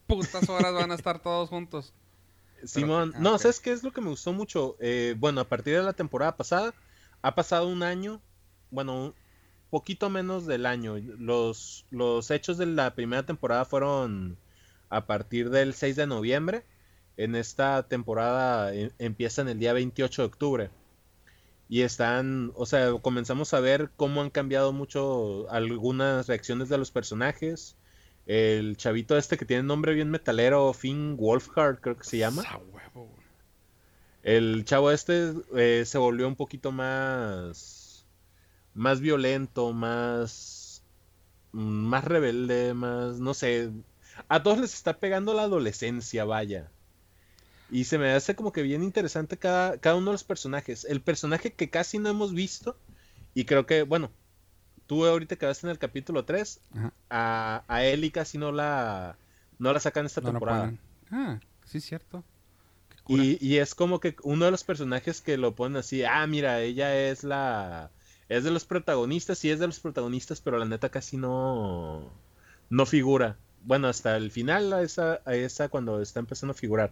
putas horas van a estar todos juntos. Simón, ah, no, ok. ¿sabes qué es lo que me gustó mucho? Eh, bueno, a partir de la temporada pasada, ha pasado un año, bueno, un poquito menos del año. Los, los hechos de la primera temporada fueron a partir del 6 de noviembre. En esta temporada eh, empiezan el día 28 de octubre. Y están, o sea, comenzamos a ver cómo han cambiado mucho algunas reacciones de los personajes. El chavito este que tiene nombre bien metalero, Finn Wolfhard, creo que se llama. A huevo, güey. El chavo este eh, se volvió un poquito más. más violento, más. más rebelde, más. no sé. A todos les está pegando la adolescencia, vaya. Y se me hace como que bien interesante cada, cada uno de los personajes. El personaje que casi no hemos visto. Y creo que, bueno, tú ahorita que vas en el capítulo 3, Ajá. a, a Ellie casi no la, no la sacan esta No temporada. Ah, sí, es cierto. Y, y es como que uno de los personajes que lo ponen así, ah, mira, ella es la... Es de los protagonistas, sí es de los protagonistas, pero la neta casi no... No figura. Bueno, hasta el final, a esa, a esa cuando está empezando a figurar.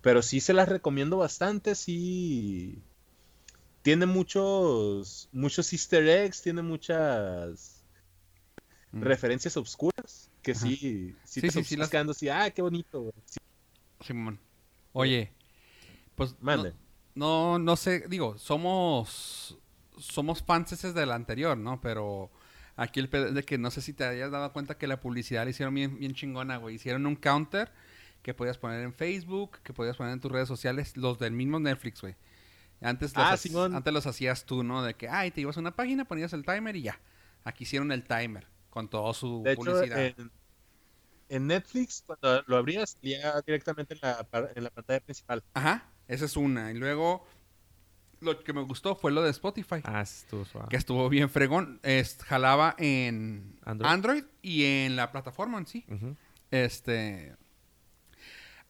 Pero sí se las recomiendo bastante, sí... Tiene muchos... Muchos easter eggs, tiene muchas... Mm. Referencias obscuras. Que Ajá. sí... Sí, Sí, te sí, las- así, ah, qué bonito. güey". Sí, Simón. Oye, pues no- mande. No, no sé, digo, somos somos fans ese del anterior, ¿no? Pero aquí el pedo de que no sé si te hayas dado cuenta que la publicidad la hicieron bien, bien chingona, güey. Hicieron un counter que podías poner en Facebook, que podías poner en tus redes sociales, los del mismo Netflix, güey. Antes los, Ah, Simón. antes los hacías tú, ¿no? De que, ay, te ibas a una página, ponías el timer y ya. Aquí hicieron el timer con toda su De hecho, publicidad. en, en Netflix, cuando lo abrías, salía directamente en la, en la pantalla principal. Ajá, esa es una. Y luego, lo que me gustó fue lo de Spotify. Ah, estuvo suave. Que estuvo bien fregón. Es, jalaba en Android. Android. y en la plataforma en sí. Este.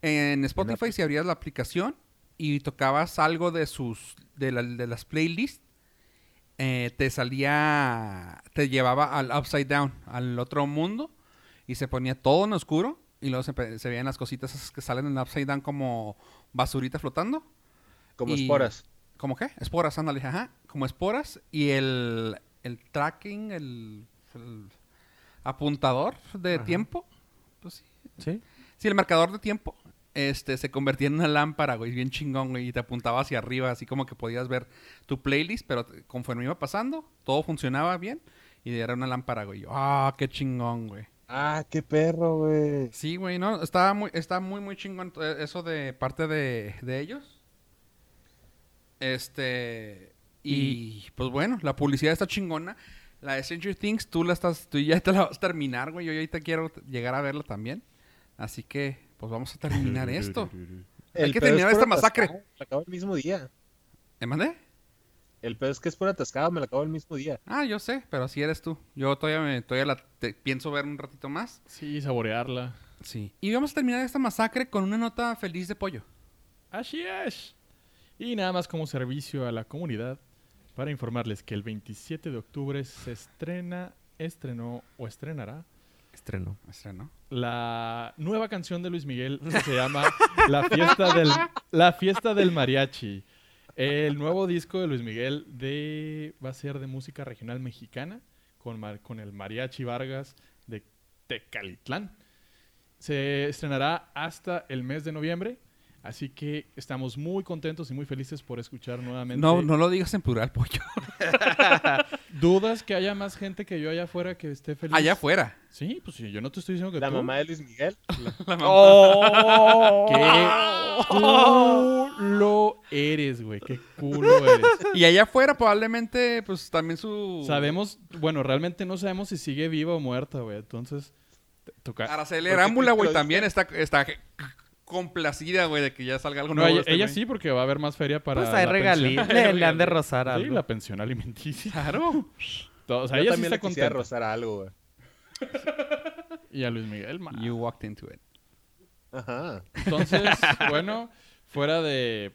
En Spotify, si abrías la aplicación y tocabas algo de sus. de, la- de las playlists. eh, te salía. Te llevaba al upside down, al otro mundo. Y se ponía todo en oscuro. Y luego se, veían las cositas esas que salen en el upside down como basurita flotando. Como Y- esporas. ¿Cómo qué? Esporas, ándale, ajá. Como esporas. Y el, el tracking, el, el apuntador de Ajá. tiempo. Pues sí. Sí. Sí, el marcador de tiempo. Este, se convertía en una lámpara, güey, bien chingón, güey, y te apuntaba hacia arriba, así como que podías ver tu playlist, pero conforme iba pasando, todo funcionaba bien, y era una lámpara, güey. Ah, qué chingón, güey. Ah, qué perro, güey. Sí, güey, no, estaba muy, está muy, muy chingón eh, eso de parte de, de ellos. Este, y, pues bueno, la publicidad está chingona. La de Stranger Things, tú la estás, tú ya te la vas a terminar, güey. Yo ahorita quiero llegar a verla también. Así que, pues vamos a terminar esto. Hay El que es terminar esta masacre. atascado, Me la acabo el mismo día. ¿Me mandé? El pedo es que es por atascado, me la acabo el mismo día. Ah, yo sé, pero así eres tú. Yo todavía, me, todavía la te- pienso ver un ratito más. Sí, saborearla. Sí. Y vamos a terminar esta masacre con una nota feliz de pollo. Así es. Y nada más como servicio a la comunidad para informarles que el 27 de octubre se estrena, estrenó o estrenará Estreno. Estreno. la nueva canción de Luis Miguel que se llama La fiesta del La fiesta del mariachi. El nuevo disco de Luis Miguel de va a ser de música regional mexicana con, mar- con el mariachi Vargas de Tecalitlán. Se estrenará hasta el mes de noviembre, así que estamos muy contentos y muy felices por escuchar nuevamente. No, no lo digas en plural, pollo. ¿Dudas que haya más gente que yo allá afuera que esté feliz? Allá afuera. Sí, pues sí, yo no te estoy diciendo que La tú. mamá de Luis Miguel. La mamá. ¡Oh! ¡Qué culo eres, güey! ¡Qué culo eres! Y allá afuera probablemente, pues también su... Sabemos, bueno, realmente no sabemos si sigue viva o muerta, güey. Entonces, toca. Araceli ¿Por qué Arámbula, güey, también está... está... complacida, güey, de que ya salga algo No, nuevo. ella, este ella sí, porque va a haber más feria para Pues hay regalías. Le, le han de rozar Sí, algo. la pensión alimenticia. Claro. Todo- o sea, Yo ella sí también está le rozar algo, güey. Y a Luis Miguel, más. You walked into it. Ajá. Entonces, bueno, fuera de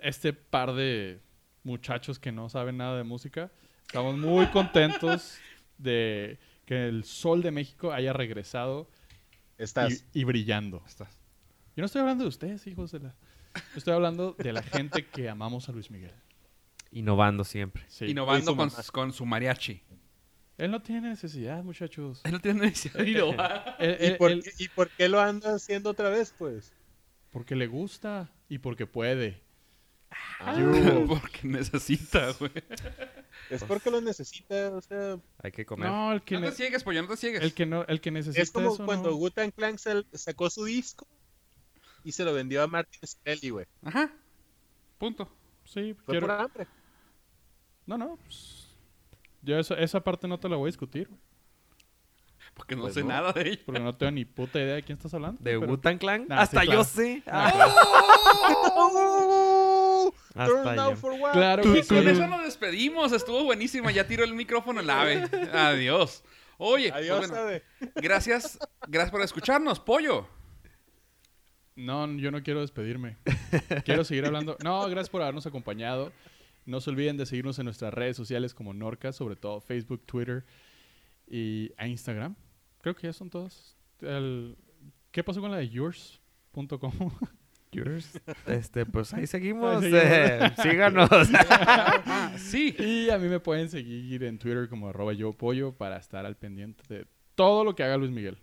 este par de muchachos que no saben nada de música, estamos muy contentos de que el sol de México haya regresado Estás. y, y brillando. Estás. Yo no estoy hablando de ustedes, hijos de la... Yo estoy hablando de la gente que amamos a Luis Miguel. Innovando siempre. Sí. Innovando con, su mariachi. Él no tiene necesidad, muchachos. Él no tiene necesidad de innovar. Él- ¿Y por, él- qué, ¿Y por qué lo anda haciendo otra vez, pues? porque le gusta y porque puede. Ah, Porque necesita, güey. es porque lo necesita, o sea... Hay que comer. No, el que, No te ne- ciegues, pollo, no te ciegues. el que no, el que necesita Es como eso cuando no- Wu-Tang Clan sal- sacó su disco y se lo vendió a Martin Scully, güey. Ajá. Punto. Sí, Fue quiero- por hambre. No, no. pues, yo esa, esa parte no te la voy a discutir. güey, Porque no Pues sé no. nada de ello. Porque no tengo ni puta idea de quién estás hablando. ¿De pero- Wu-Tang Clan? Nah, sí, Hasta claro. yo sé. Ah, Ah, ¡Oh! Hasta yo. down for what? Claro que sí. con eso nos despedimos. Estuvo buenísima. Ya tiró el micrófono el ave. Adiós. Oye, pues Adiós, bueno, sabe. gracias, gracias por escucharnos, pollo. No, yo no quiero despedirme. Quiero seguir hablando. No, gracias por habernos acompañado. No se olviden de seguirnos en nuestras redes sociales como Norca, sobre todo Facebook, Twitter y a Instagram. Creo que ya son todas. El- ¿Qué pasó con la de yours.com? Yours. Este, pues ahí seguimos. Ahí seguimos. eh, síganos. Sí. y a mí me pueden seguir en Twitter como arroba yo pollo para estar al pendiente de todo lo que haga Luis Miguel.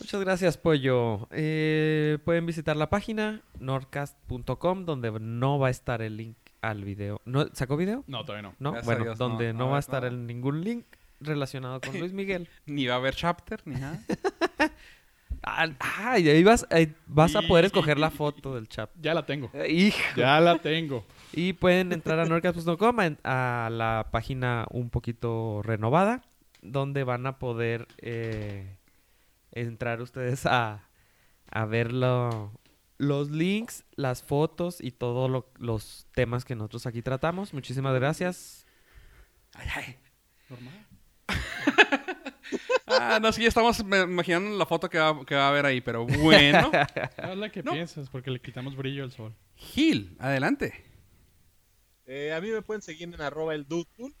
Muchas gracias, Pollo. Eh, pueden visitar la página nordcast.com donde no va a estar el link al video. ¿No, ¿Sacó video? No, todavía no. No, Gracias bueno, Dios, donde no. va a estar el- ningún link relacionado con Luis Miguel. Ni va a haber chapter, ni nada. Ah, ah, y ahí vas, ahí vas a poder escoger la foto del chat. Ya la tengo. Eh, Hijo. Ya la tengo. Y pueden entrar a nordcast.com a, a la página un poquito renovada, donde van a poder eh, entrar ustedes a, a ver lo- los links, las fotos y todos los temas que nosotros aquí tratamos. Muchísimas gracias. Ay, ay. Normal. Ah, no, sí, estamos imaginando la foto que va, que va a haber ahí, pero bueno. No es la que No. piensas, porque le quitamos brillo al sol. Gil, adelante. Eh, a mí me pueden seguir en arroba el Dutul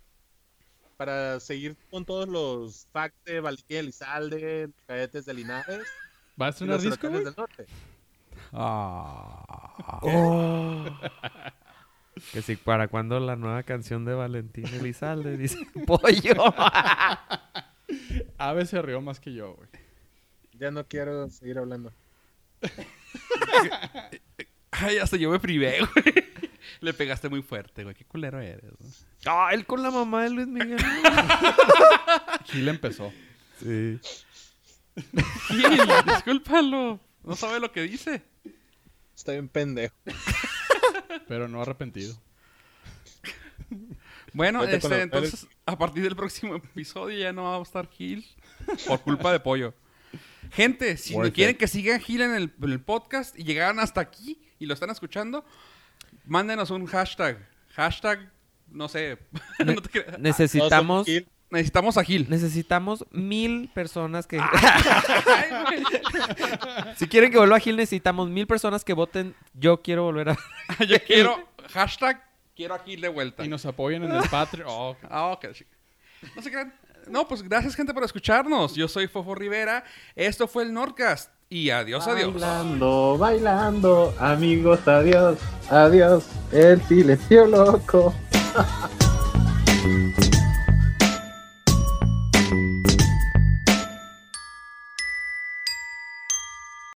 para seguir con todos los facts de Valentín Elizalde, cadetes de Linares ¿Va a los disco, güey? del norte. Ah. Oh. Que si para cuando la nueva canción de Valentín Elizalde dice pollo. Ave se rió más que yo, güey. Ya no quiero seguir hablando. Ay, hasta yo me privé, güey. Le pegaste muy fuerte, güey. Qué culero eres. ¿no? Ah, él con la mamá de Luis Miguel. Gil empezó. Sí. Gil, discúlpalo. No sabe lo que dice. Estoy bien pendejo. Pero no arrepentido. Bueno, este, entonces, a partir del próximo episodio ya no va a estar Gil por culpa de Pollo. Gente, si Worth quieren que sigan Gil en el, en el podcast y llegaron hasta aquí y lo están escuchando, mándenos un hashtag. Hashtag, no sé. Ne- no te. Necesitamos. Necesitamos a Gil. necesitamos mil personas que... Si quieren que vuelva a Gil, necesitamos mil personas que voten. Yo quiero volver a... Yo quiero, hashtag, quiero a Gil de vuelta. Y nos apoyen en el Patreon. Oh, Ah. No se crean. No, pues gracias, gente, por escucharnos. Yo soy Fofo Rivera. Esto fue el Nordcast. Y adiós, adiós. Bailando, bailando, amigos, adiós, adiós, el silencio loco.